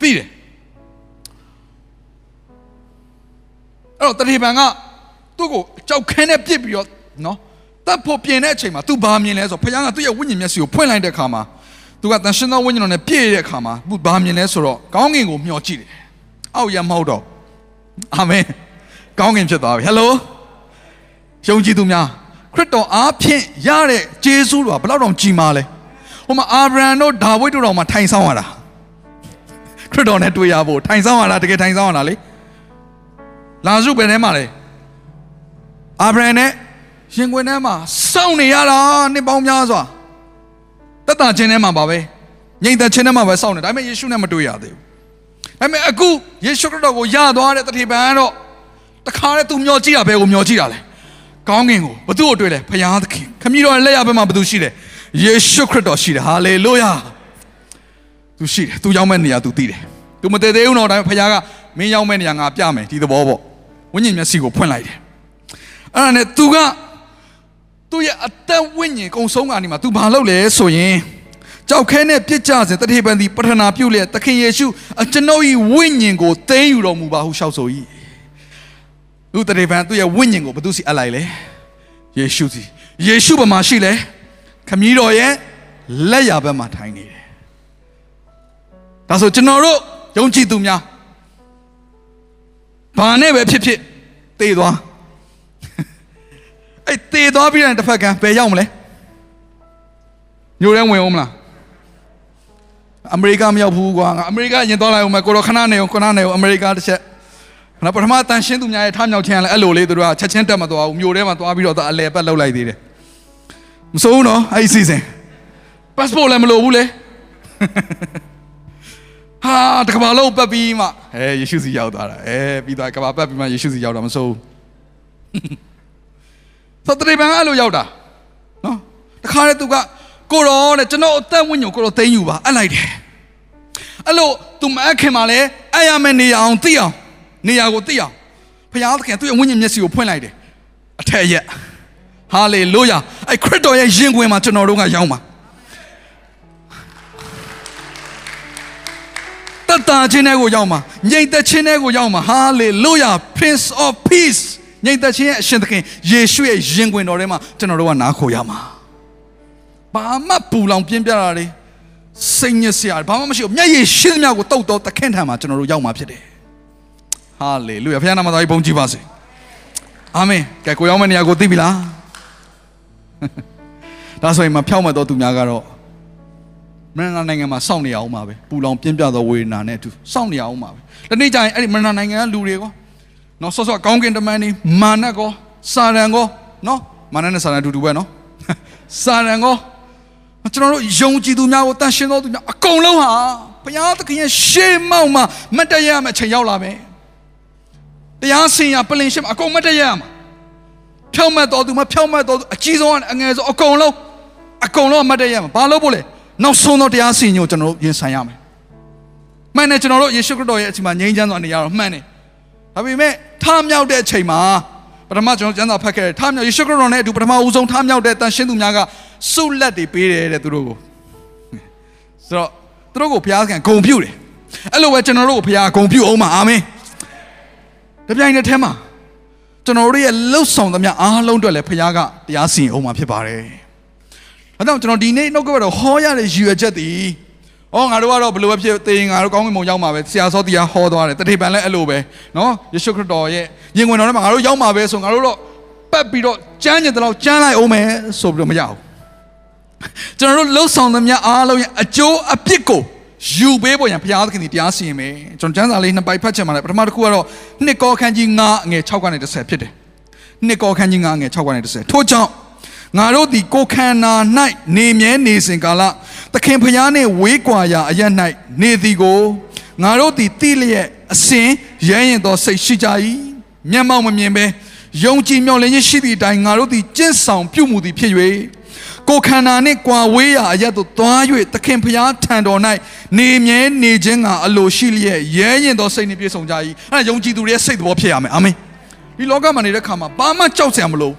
သိတယ်အဲ့တော့တတိပံကသူ့ကိုကြောက်ခန်းနဲ့ပြစ်ပြီးတော့နော်တတ်ဖို့ပြင်တဲ့အချိန်မှာ तू ဘာမြင်လဲဆိုတော့ဖခင်ကသူ့ရဲ့ဝိညာဉ်မျက်စိကိုဖွင့်လိုက်တဲ့အခါမှာ तू ကတန်ရှင်သောဝိညာဉ်တော်နဲ့ပြည့်တဲ့အခါမှာသူဘာမြင်လဲဆိုတော့ကောင်းကင်ကိုမျှော်ကြည့်တယ်အောက်ရမဟုတ်တော့အာမင်ကောင်းကင်ဖြစ်သွားပြီဟယ်လိုယုံကြည်သူများခရစ်တော်အားဖြင့်ရတဲ့ဂျေဇုတော်ဘယ်လောက်တောင်ကြီးမားလဲ ဟိုမှာအာဗြဟံတို့ဒါဝိဒ်တို့တော်မှာထိုင်ဆောင်ရတာခရစ်တော်နဲ့တွေ့ရဖို့ထိုင်ဆောင်ရတာတကယ်ထိုင်ဆောင်ရတာလေလာဇုဘယ်ထဲမှာလဲအာဗြဟံနဲ့ရှင်ခွင်ထဲမှာစောင့်နေရတာနှစ်ပေါင်းများစွာတက်တာချင်းထဲမှာပါပဲငြိမ်သက်ချင်းထဲမှာပဲစောင့်နေဒါပေမဲ့ယေရှုနဲ့မတွေ့ရသေးဘူးဒါပေမဲ့အခုယေရှုခရစ်တော်ကိုယသွားတဲ့တတိပံကတော့တခါတည်းသူမျောကြည့်တာဘယ်ကိုမျောကြည့်တာလဲကောင်းကင်ကိုဘသူ့ကိုတွေ့လဲဖခင်သခင်ခမည်းတော်လက်ရဘက်မှာဘသူရှိတယ် ယေရှုခရစ်တော်ရှိတယ်ဟာလေလုယာသူရှိတယ်သူရောက်မဲ့နေရာသူသိတယ်သူမတည်သေးဘူးတော့ဒါပေမဲ့ဖခင်ကမင်းရောက်မဲ့နေရာငါပြမယ်ဒီသဘောပေါ့ဝိညာဉ်မျက်စိကိုဖွင့်လိုက်တယ်အဲ့ဒါနဲ့သူကသူ့ရဲ့အသက်ဝိညာဉ်ကုံဆုံးကနေမှာ तू ဘာလုပ်လဲဆိုရင်ကြောက်ခဲနဲ့ပြစ်ကြစဉ်တတိပံသည်ပထနာပြုလျက်သခင်ယေရှုအကျွန်ုပ်၏ဝိညာဉ်ကိုသိမ်းယူတော်မူပါဟုရှောက်ဆို၏သူတတိပံသူ့ရဲ့ဝိညာဉ်ကိုဘသူစီအပ်လိုက်လဲယေရှုစီယေရှုဘာမှရှိလဲခ မည်းတော်ရဲ့လက်ရဘက်မှာထိုင်နေတယ်ဒါဆိုကျွန်တော်တို့ယုံကြည်သူများဘာနဲ့ပဲဖြစ်ဖြစ်သေသွားအဲ့သေသွားပြီးတဲ့တစ်ဖက်ကဘယ်ရောက်မလဲညိုထဲဝင်အောင်မလားအမေရိကမရောက်ဘူးကွာငါအမေရိကရင်သွားလိုက်အောင်မယ်ကိုတော့ခဏနေအောင်ခဏနေအောင်အမေရိကတစ်ချက်ခဏပထမတန်ရှင်းသူများရဲ့ထားမြောက်ခြင်းလဲအဲ့လိုလေးသူတို့ကချက်ချင်းတက်မသွားဘူးမြို့ထဲမှာသွားပြီးတော့အလဲပတ်လောက်လိုက်သေးတယ် မစိုးဘူးနော်အဲ့ဒီစီစဉ် passport လည်းမလိုဘူးလေဟာတကဘာလုံးပတ်ပြီးမှအဲယေရှုစီရောက်သွားတာအဲပြီးသွားကဘာပတ်ပြီးမှယေရှုစီရောက်တာမစိုးဘူးသတ္တရေပံအဲ့လိုရောက်တာနော်တခါတည်းသူကကိုရောတဲ့ကျွန်တော်အသက်ဝိညာဉ်ကိုရောသိမ်းယူပါအဲ့လိုက်တယ်အဲ့လိုသူမအခင်မှာလဲအဲ့ရမယ့်နေရာအောင်သိအောင်နေရာကိုသိအောင်ဘုရားသခင်သူ့ရဲ့ဝိညာဉ်မျက်စိကိုဖွင့်လိုက်တယ်အထက်ရက် ဟာလေလုယာအဲ့ခရစ်တော်ရဲ့ရင်ခွင်မှာကျွန်တော်တို့ကရောက်မှာတတန်ချင်းတဲ့ကိုရောက်မှာငြိမ်သက်ခြင်းတဲ့ကိုရောက်မှာဟာလေလုယာ Prince of Peace ငြိမ်သက်ခြင်းရဲ့အရှင်သခင်ယေရှုရဲ့ရင်ခွင်တော်ထဲမှာကျွန်တော်တို့ကနားခိုရမှာဘာမှပူလောင်ပြင်းပြတာလေစိတ်ညစ်စရာဘာမှမရှိဘူးမျက်ရည်ရှင်းသမျှကိုတုတ်တော့တခင့်ထံမှာကျွန်တော်တို့ရောက်မှာဖြစ်တယ်ဟာလေလုယာဖခင်နာမတော်ကြီးဘုန်းကြီးပါစေအာမင်ကဲကိုရောက်မယ့်နေရာကိုသိပြီလား ဒါဆိုရင်မဖြောက်မဲ့တော့သူများကတော့မရဏနိုင်ငံမှာစောင့်နေရအောင်ပါပဲပူလောင်ပြင်းပြသောဝေဒနာနဲ့အတူစောင့်နေရအောင်ပါပဲဒီနေ့ကျရင်အဲ့ဒီမရဏနိုင်ငံကလူတွေကောနော်ဆော့ဆော့ကောင်းကင်တမန်နေမာနကောစာရန်ကောနော်မာနနဲ့စာရန်အတူတူပဲနော်စာရန်ကောကျွန်တော်တို့ယုံကြည်သူများကိုတန်ရှင်းသောသူများအကုန်လုံးဟာဘုရားသခင်ရဲ့ရှေးမောက်မှာမတ်တရမယ့်အချိန်ရောက်လာမယ်တရားစင်ရပလင်ရှိမှာအကုန်မတ်တရမှာ ဖြောင့်မတ်တော်သူမဖြောင့်မတ်တော်သူအကြီးဆုံးကအငယ်ဆုံးအကုန်လုံးအကုန်လုံးမတ်တရမှာဘာလို့ဖို့လဲနောက်ဆုံးသောတရားစင်ကိုကျွန်တော်တို့ရင်ဆိုင်ရမယ်မှန်တယ်ကျွန်တော်တို့ယေရှုခရစ်တော်ရဲ့အချိန်မှာငြိမ်းချမ်းစွာနေရတော့မှန်တယ်ဒါပေမဲ့ထမြောက်တဲ့အချိန်မှာပထမကျွန်တော်ကျမ်းစာဖတ်ခဲ့တယ်ထမြောက်ယေရှုခရစ်တော်နဲ့အတူပထမဦးဆုံးထမြောက်တဲ့တန်ရှင်းသူများကစုလက်တွေပေးတယ်တဲ့သူတို့ကိုဆိုတော့သူတို့ကိုဘုရားကဂုံပြုတယ်အဲ့လိုပဲကျွန်တော်တို့ကိုဘုရားဂုံပြုအောင်ပါအာမင်တပြိုင်တည်းထဲမှာ ကျွန်တော်တို့ရဲ့လှုပ်ဆောင်သမျှအားလုံးအတွက်လည်းဘုရားကတရားစီရင်အောင်မှာဖြစ်ပါတယ်အဲကြောင့်ကျွန်တော်ဒီနေ့နှုတ်ကပတ်တော်ဟောရတဲ့ရည်ရွယ်ချက်တည်။အော်ငါတို့ကတော့ဘယ်လိုပဲဖြစ်သေရင်ငါတို့ကောင်းကင်ဘုံရောက်မှာပဲဆရာစောတရားဟောသွားတယ်တတိပံလည်းအဲ့လိုပဲနော်ယေရှုခရစ်တော်ရဲ့ရင်ဝင်တော်ထဲမှာငါတို့ရောက်မှာပဲဆိုငါတို့တော့ပတ်ပြီးတော့ကြမ်းကျင်တဲ့လောက်ကြမ်းလိုက်အောင်မယ်ဆိုပြီးတော့မရဘူး။ကျွန်တော်တို့လှုပ်ဆောင်သမျှအားလုံးရဲ့အကျိုးအပြစ်ကို ယူပေးဖို့ရန်ဘုရားသခင်ဒီတရားစီရင်မယ်။ကျွန်တော်ကျမ်းစာလေးနှစ်ပိုက်ဖတ်ချင်ပါတယ်ပထမတစ်ခုကတော့နှစ်ကောခန်းကြီး9အငယ်6ကနေ10ဖြစ်တယ်။နှစ်ကောခန်းကြီး9အငယ်6ကနေ10ထို့ကြောင့်ငါတို့သည်ကိုခန္ဓာ၌နေမြဲနေစဉ်ကာလသခင်ဖျားနှင့်ဝေးကွာရာအရ၌နေသည်ကိုငါတို့သည်တိလျက်အစဉ်ရဲရင်သောစိတ်ရှိကြ၏မျက်မှောက်မမြင်ပဲယုံကြည်မျှော်လင့်ခြင်းရှိသည့်အတိုင်းငါတို့သည်ကျင့်ဆောင်ပြုမှုသည်ဖြစ်၍ ကိုခန္ဓာနှင့်ကွာဝေးရာအရသို့သွား၍သခင်ဖျားထံတော်၌နေမြဲနေခြင်းကအလိုရှိလျက်ရဲရင်သောစိတ်နှင့်ပြည့်စုံကြ၏အဲဒါယုံကြည်သူတွေရဲ့စိတ်သဘောဖြစ်ရမယ်အာမင်ဒီလောကမှာနေတဲ့ခါမှာဘာမှကြောက်စရာမလိုဘူး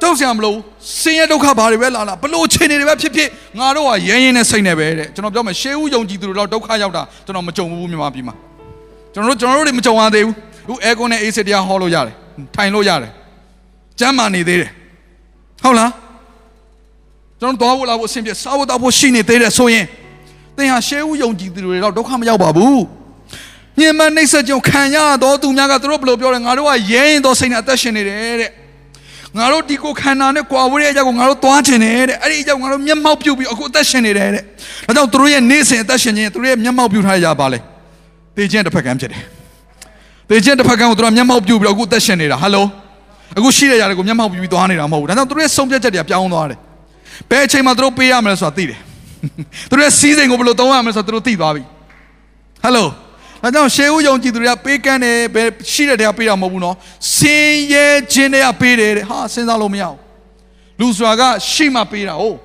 ကြောက်စရာမလိုဆင်းရဲဒုက္ခဘာတွေပဲလာလာဘလို့ခြေနေတွေပဲဖြစ်ဖြစ်ငါတို့ကရဲရင်နဲ့စိတ်နဲ့ပဲတဲ့ကျွန်တော်ပြောမယ်ရှေးဦးယုံကြည်သူတွေတော့ဒုက္ခရောက်တာကျွန်တော်မကြုံဘူးမြန်မာပြည်မှာကျွန်တော်တို့ကျွန်တော်တို့တွေမကြုံရသေးဘူးအခုအဲကွန်နဲ့အေးစစ်တရားဟောလို့ရတယ်ထိုင်လို့ရတယ်ကျမ်းမာနေသေးတယ် ဟုတ်လားကျွန်တော်သွားဖို့လာဖို့အဆင်ပြေစားဖို့တောက်ဖို့ရှိနေသေးတယ်ဆိုရင်သင်ဟာရှေးဦးယုံကြည်သူတွေတော့ဒုက္ခမရောက်ပါဘူးညင်မနှိမ့်ဆက်ကြုံခံရတော့သူများကသူတို့ဘယ်လိုပြောလဲငါတို့ကရဲရင်တော့စိတ်နဲ့အသက်ရှင်နေတယ်တဲ့ငါတို့ဒီကိုခန္ဓာနဲ့ကွာဝေးတဲ့အကြောင်းကိုငါတို့သွားခြင်းတယ်တဲ့အဲ့ဒီအကြောင်းငါတို့မျက်မှောက်ပြုတ်ပြီးအခုအသက်ရှင်နေတယ်တဲ့ဒါကြောင့်သူတို့ရဲ့နေ့စဉ်အသက်ရှင်ခြင်းသူတို့ရဲ့မျက်မှောက်ပြုတ်ထားရပါလေတေခြင်းတစ်ဖက်ကမ်းဖြစ်တယ်တေခြင်းတစ်ဖက်ကမ်းကိုသူတို့မျက်မှောက်ပြုတ်ပြီးအခုအသက်ရှင်နေတာဟယ်လို အခုရှိတဲ့ຢာတွေကိုမျက်မှောက်ပြီးပြီးသွားနေတာမဟုတ်ဘူးဒါကြောင့်သူတို့ရဲ့ဆုံးဖြတ်ချက်တွေကပြောင်းသွားတယ်ဘယ်အချိန်မှာသူတို့ပေးရမလဲဆိုတာသိတယ်သူတို့ရဲ့စီးစိမ်ကိုဘယ်လိုသုံးရမလဲဆိုတာသူတို့သိသွားပြီဟယ်လိုဒါကြောင့်ရှေးဦးယုံကြည်သူတွေကပေးကမ်းတယ်ဘယ်ရှိတဲ့တရားပေးတာမဟုတ်ဘူးနော်စင်ရဲခြင်းတွေကပေးတယ်တဲ့ဟာစဉ်းစားလို့မရဘူးလူစွာကရှိမှပေးတာဟုတ်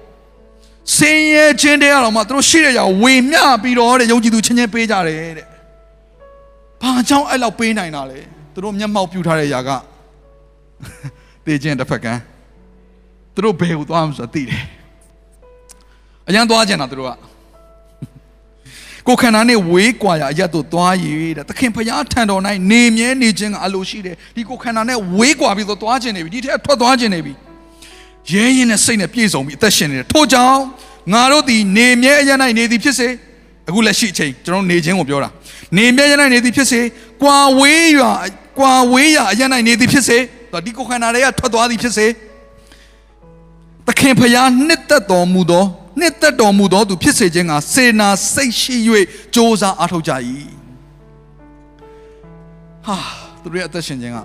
စင်ရဲခြင်းတွေကတော့မှသူတို့ရှိတဲ့ရာဝေမျှပြီးတော့တဲ့ယုံကြည်သူချင်းချင်းပေးကြတယ်တဲ့။ဘာကြောင့်အဲ့လောက်ပေးနိုင်တာလဲ။သူတို့မျက်မှောက်ပြုထားတဲ့ຢာက တေခြင်းတစ်ဖက်ကန်းသူတို့ဘယ်ကိုသွားမှဆိုတာသိတယ်အရန်သွားကြတာသူတို့ကကိုခန္ဓာနဲ့ဝေးကွာရာအရတ်တို့သွားရည်တဲ့သခင်ဖျားထံတော်၌နေမြဲနေခြင်းကအလိုရှိတယ်ဒီကိုခန္ဓာနဲ့ဝေးကွာပြီးတော့သွားခြင်းနေပြီဒီထက်ထွက်သွားခြင်းနေပြီရဲရင်နဲ့စိတ်နဲ့ပြည့်စုံပြီးအသက်ရှင်နေတယ်ထို့ကြောင့်ငါတို့ဒီနေမြဲအရ၌နေသည်ဖြစ်စေအခုလက်ရှိအချိန်ကျွန်တော်နေခြင်းကိုပြောတာနေမြဲရ၌နေသည်ဖြစ်စေကွာဝေးရာကွာဝေးရာအရ၌နေသည်ဖြစ်စေ ဒီကိုခန္ဓာတွေကထွက်သွားသည်ဖြစ်စေသခင်ဖျားနှစ်သက်တော်မူသောနှစ်သက်တော်မူသောသူဖြစ်စေခြင်းကစေနာစိတ်ရှိ၍စ조사အားထုတ်ကြ၏ဟာသူတို့ရဲ့အသက်ရှင်ခြင်းက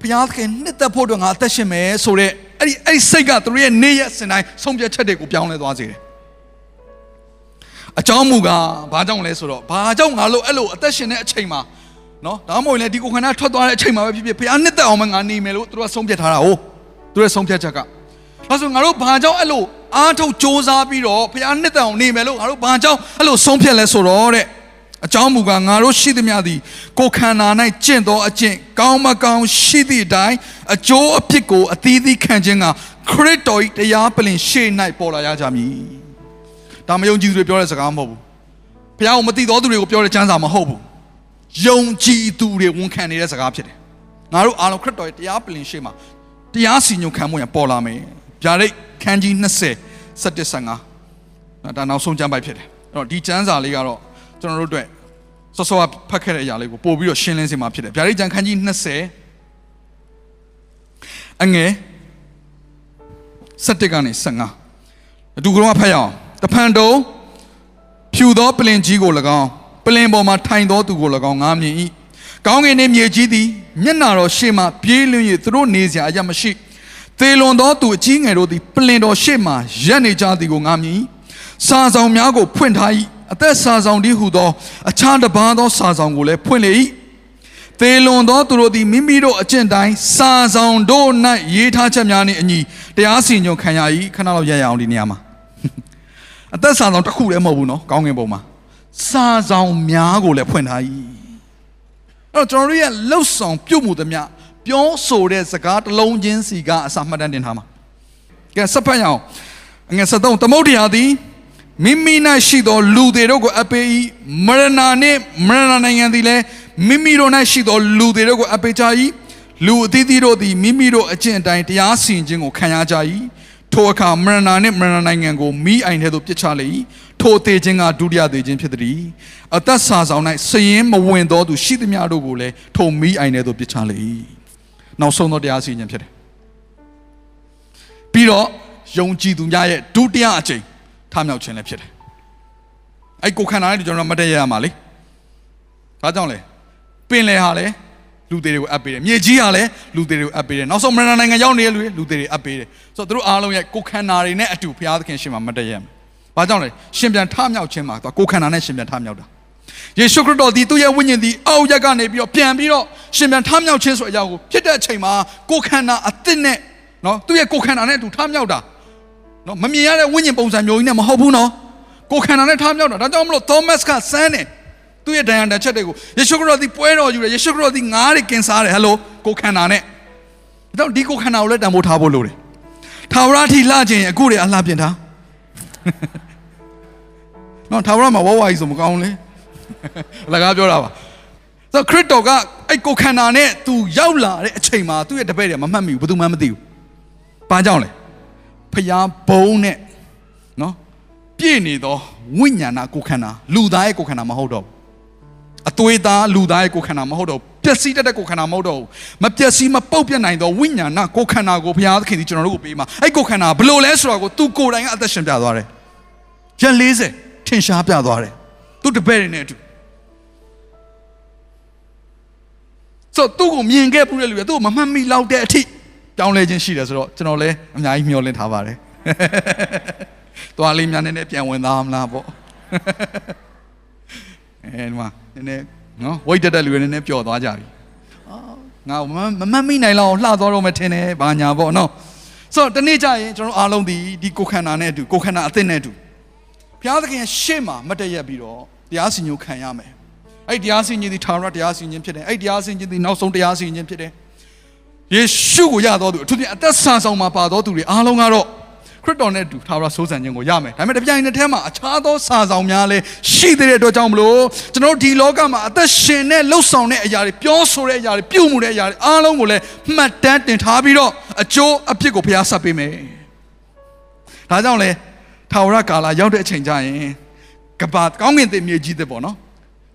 ဘုရားသခင်နှစ်သက်ဖို့အတွက်ငါအသက်ရှင်မယ်ဆိုတော့အဲ့ဒီအဲ့ဒီစိတ်ကသူတို့ရဲ့နေ့ရက်စဉ်တိုင်းဆုံးဖြတ်ချက်တွေကိုပြောင်းလဲသွားစေတယ်အကြောင်းမူကားဘာကြောင့်လဲဆိုတော့ဘာကြောင့်ငါလို့အဲ့လိုအသက်ရှင်တဲ့အချိန်မှာ နော်ဒါမှမဟုတ်လေဒီကိုခန္ဓာထွက်သွားတဲ့အချိန်မှာပဲဖြစ်ဖြစ်ဘုရားနှစ်သက်အောင်မငါနေမယ်လို့သူတို့ကဆုံးဖြတ်ထားတာဟုတ်သူတို့ရဲ့ဆုံးဖြတ်ချက်ကဒါဆိုငါတို့ဘာကြောင့်အဲ့လိုအားထုတ်စ조사ပြီးတော့ဘုရားနှစ်သက်အောင်နေမယ်လို့ငါတို့ဘာကြောင့်အဲ့လိုဆုံးဖြတ်လဲဆိုတော့တဲ့အကြောင်းမူကားငါတို့ရှိသမျှသည်ကိုခန္ဓာ၌ကျင့်သောအကျင့်ကောင်းမကောင်းရှိသည့်အတိုင်းအကျိုးအဖြစ်ကိုအသီးသီးခံခြင်းကခရစ်တော်၏တရားပလင်ရှေ့၌ပေါ်လာရကြမည်ဒါမယုံကြည်သူတွေပြောတဲ့စကားမဟုတ်ဘူးဘုရားကိုမသိသောသူတွေကိုပြောတဲ့ကျမ်းစာမဟုတ်ဘူး ယုံကြည်သူတွေဝန်ခံနေတဲ့စကားဖြစ်တယ်ငါတို့အားလုံးခရစ်တော်ရဲ့တရားပလင်ရှေ့မှာတရားစီညွန်ခံမှုရပေါ်လာမယ်ဗျာဒိတ်ခန်းကြီး20 17 15နော်ဒါနောက်ဆုံးကျမ်းပိုက်ဖြစ်တယ်အဲ့တော့ဒီကျမ်းစာလေးကတော့ကျွန်တော်တို့အတွက်စောစောကဖတ်ခဲ့တဲ့အရာလေးကိုပို့ပြီးတော့ရှင်းလင်းစေမှာဖြစ်တယ်ဗျာဒိတ်ကျမ်းခန်းကြီး20အငယ်7ကနေ15အတူကလုံးဖတ်ရအောင်တဖန်တုံဖြူသောပလင်ကြီးကို၎င်း ပလင်ပေါ်မှာထိုင်သောသူကို၎င်းငားမြင်၏ကောင်းကင်နှင့်မြေကြီးသည်မျက်နာတော်ရှေ့မှပြေးလွင့်၍သူတို့နေစရာအရမရှိသေလွန်သောသူအကြီးငယ်တို့သည်ပလင်တော်ရှေ့မှရက်နေကြသည်ကိုငားမြင်၏စာဆောင်များကိုဖွင့်ထား၏အသက်စာဆောင်တည်းဟုသောအခြားတစ်ပါးသောစာဆောင်ကိုလည်းဖွင့်လေ၏သေလွန်သောသူတို့သည်မိမိတို့အကျင့်တိုင်းစာဆောင်တို့၌ရေးထားချက်များနှင့်အညီတရားစီရင်ခံရ၏ခဏလောက်ရရအောင်ဒီနေရာမှာအသက်စာဆောင်တစ်ခုလည်းမဟုတ်ဘူးနော်ကောင်းကင်ဘုံမှာ စာဆောင်များကိုလည်းဖွင့်ထား၏အဲ့တော့ကျွန်တော်တို့ရဲ့လှုပ်ဆောင်ပြုတ်မှုသမျှပြောဆိုတဲ့စကားတစ်လုံးချင်းစီကအစာမှတ်တမ်းတင်ထားမှာကဲစပ်ဖတ်ရအောင်အငယ်73သမုဒ္ဒရာသည်မိမိ၌ရှိသောလူတွေတို့ကိုအပေး၏မရဏနှင့်မရဏနိုင်ငံသည်လည်းမိမိတို့၌ရှိသောလူတွေတို့ကိုအပေးကြ၏လူအသီးသီးတို့သည်မိမိတို့အကျင့်အတိုင်းတရားစီရင်ခြင်းကိုခံရကြ၏ထိုအခါမရဏနှင့်မရဏနိုင်ငံကိုမိအိုင်ထဲသို့ပြစ်ချလေ၏ ထိုသေးခြင်းကဒုတိယသေးခြင်းဖြစ်သည်အသက်စာဆောင်၌စရင်မဝင်သောသူရှိသမျှတို့ကိုလည်းထိုမိအိုင်ထဲသို့ပြစ်ချလေ၏နောက်ဆုံးသောတရားစီရင်ခြင်းဖြစ်တယ်ပြီးတော့ယုံကြည်သူများရဲ့ဒုတိယအကြိမ်ထမြောက်ခြင်းလည်းဖြစ်တယ်အဲ့ကိုခန္ဓာနဲ့ကျွန်တော်မတည့်ရရမှာလေဒါကြောင့်လေပင်လေဟာလေလူတွေတွေကိုအပ်ပေးတယ်မြေကြီးဟာလည်းလူတွေတွေကိုအပ်ပေးတယ်နောက်ဆုံးမရဏနိုင်ငံရောက်နေတဲ့လူတွေလူတွေတွေအပ်ပေးတယ်ဆိုတော့သူတို့အားလုံးရဲ့ကိုခန္ဓာတွေနဲ့အတူဘုရားသခင်ရှင်မှာမတည့်ရမယ် ဘာကြောင့်လဲရှင်ပြန်ထမြောက်ခြင်းမှာသူကိုခန္ဓာနဲ့ရှင်ပြန်ထမြောက်တာယေရှုခရစ်တော်ဒီသူ့ရဲ့ဝိညာဉ်ဒီအောက်ရက်ကနေပြီးတော့ပြန်ပြီးတော့ရှင်ပြန်ထမြောက်ခြင်းဆိုအရာကိုဖြစ်တဲ့အချိန်မှာကိုခန္ဓာအသစ်နဲ့နော်သူ့ရဲ့ကိုခန္ဓာနဲ့အတူထမြောက်တာနော်မမြင်ရတဲ့ဝိညာဉ်ပုံစံမျိုးကြီးနဲ့မဟုတ်ဘူးနော်ကိုခန္ဓာနဲ့ထမြောက်တာဒါကြောင့်မလို့သောမတ်ကစမ်းတယ်သူ့ရဲ့ဒဏ်ရာတစ်ချက်တွေကိုယေရှုခရစ်တော်ဒီပွဲတော်ယူတယ်ယေရှုခရစ်တော်ဒီငားတွေကင်စားတယ်ဟယ်လိုကိုခန္ဓာနဲ့ဒါကြောင့်ဒီကိုခန္ဓာကိုလည်းတန်ဖိုးထားဖို့လိုတယ်ထာဝရထီလှခြင်းအခုတွေအလှပြင်ထား နော်ထာဝရမှာဝဝကြီးဆိုမကောင်းလေအလကားပြောတာပါဆိုခရစ်တော်ကအဲ့ကိုခန္ဓာနဲ့သူရောက်လာတဲ့အချိန်မှာသူ့ရဲ့တပည့်တွေမမှတ်မိဘူးဘယ်သူမှမသိဘူးဘာကြောင့်လဲဖျားဘုံနဲ့နော်ပြည့်နေသောဝိညာဏကိုခန္ဓာလူသားရဲ့ကိုခန္ဓာမဟုတ်တော့ဘူးအသွေးသားလူသားရဲ့ကိုယ်ခန္ဓာမဟုတ်တော့ပျ က်စီးတတ်တဲ့ကိုယ်ခန္ဓာမဟုတ်တော့မပျက်စီးမပုတ်ပြတ်နိုင်သောဝိညာဏကိုယ်ခန္ဓာကိုဘုရားသခင်ဒီကျွန်တော်တို့ကိုပေးမှာအဲ့ကိုယ်ခန္ဓာဘလို့လဲဆိုတော့ကိုသူကိုယ်တိုင်ကအသက်ရှင်ပြသွားတယ်ရက်40ထင်ရှားပြသွားတယ်သူတပည့်တွေနဲ့အတူဆိုသူ့ကိုမြင်ခဲ့ပူးတဲ့လူတွေသူ့ကိုမမှတ်မိလောက်တဲ့အထိတောင်းလဲခြင်းရှိတယ်ဆိုတော့ကျွန်တော်လည်းအများကြီးမျှော်လင့်ထားပါတယ်သွားလေးများနည်းနည်းပြန်ဝင်သားမလားပေါ့အဲဒီမှာနည်းနည်း နော်ဝိတ်တက်တဲ့လူတွေနည်းနည်းပျော်သွားကြပြီငါမမမမိနိုင်လောက်လှသွားတော့မထင်နဲ့ဘာညာပေါ့နော်ဆိုတော့တနေ့ကျရင်ကျွန်တော်အားလုံးဒီဒီကိုခန္ဓာနဲ့အတူကိုခန္ဓာအသစ်နဲ့အတူဘုရားသခင်ရှေ့မှာမတည့်ရက်ပြီးတော့တရားစီရင်ခံရမယ်အဲ့တရားစီရင်ဒီထာဝရတရားစီရင်ဖြစ်တယ်အဲ့တရားစီရင်ဒီနောက်ဆုံးတရားစီရင်ဖြစ်တယ်ယေရှုကိုရတော်သူအထူးသဖြင့်အသက်ဆာဆောင်မှာပါတော်သူတွေအားလုံးကတော့ ခရစ်တော်နဲ့တူထာဝရဆိုးစံခြင်းကိုရမယ်ဒါပေမဲ့တပြိုင်နက်တည်းမှာအခြားသောစာဆောင်များလည်းရှိသေးတဲ့အတွက်ကြောင့်မလို့ကျွန်တော်ဒီလောကမှာအသက်ရှင်တဲ့လှုပ်ဆောင်တဲ့အရာတွေပြောဆိုတဲ့အရာတွေပြုမှုတဲ့အရာတွေအားလုံးကိုလည်းမှတ်တမ်းတင်ထားပြီးတော့အကျိုးအပြစ်ကိုဘုရားဆက်ပေးမယ်ဒါကြောင့်လေထာဝရကာလရောက်တဲ့အချိန်ကျရင်ကဘာကောင်းကင်သစ်မြေကြီးသစ်ပေါ့နော်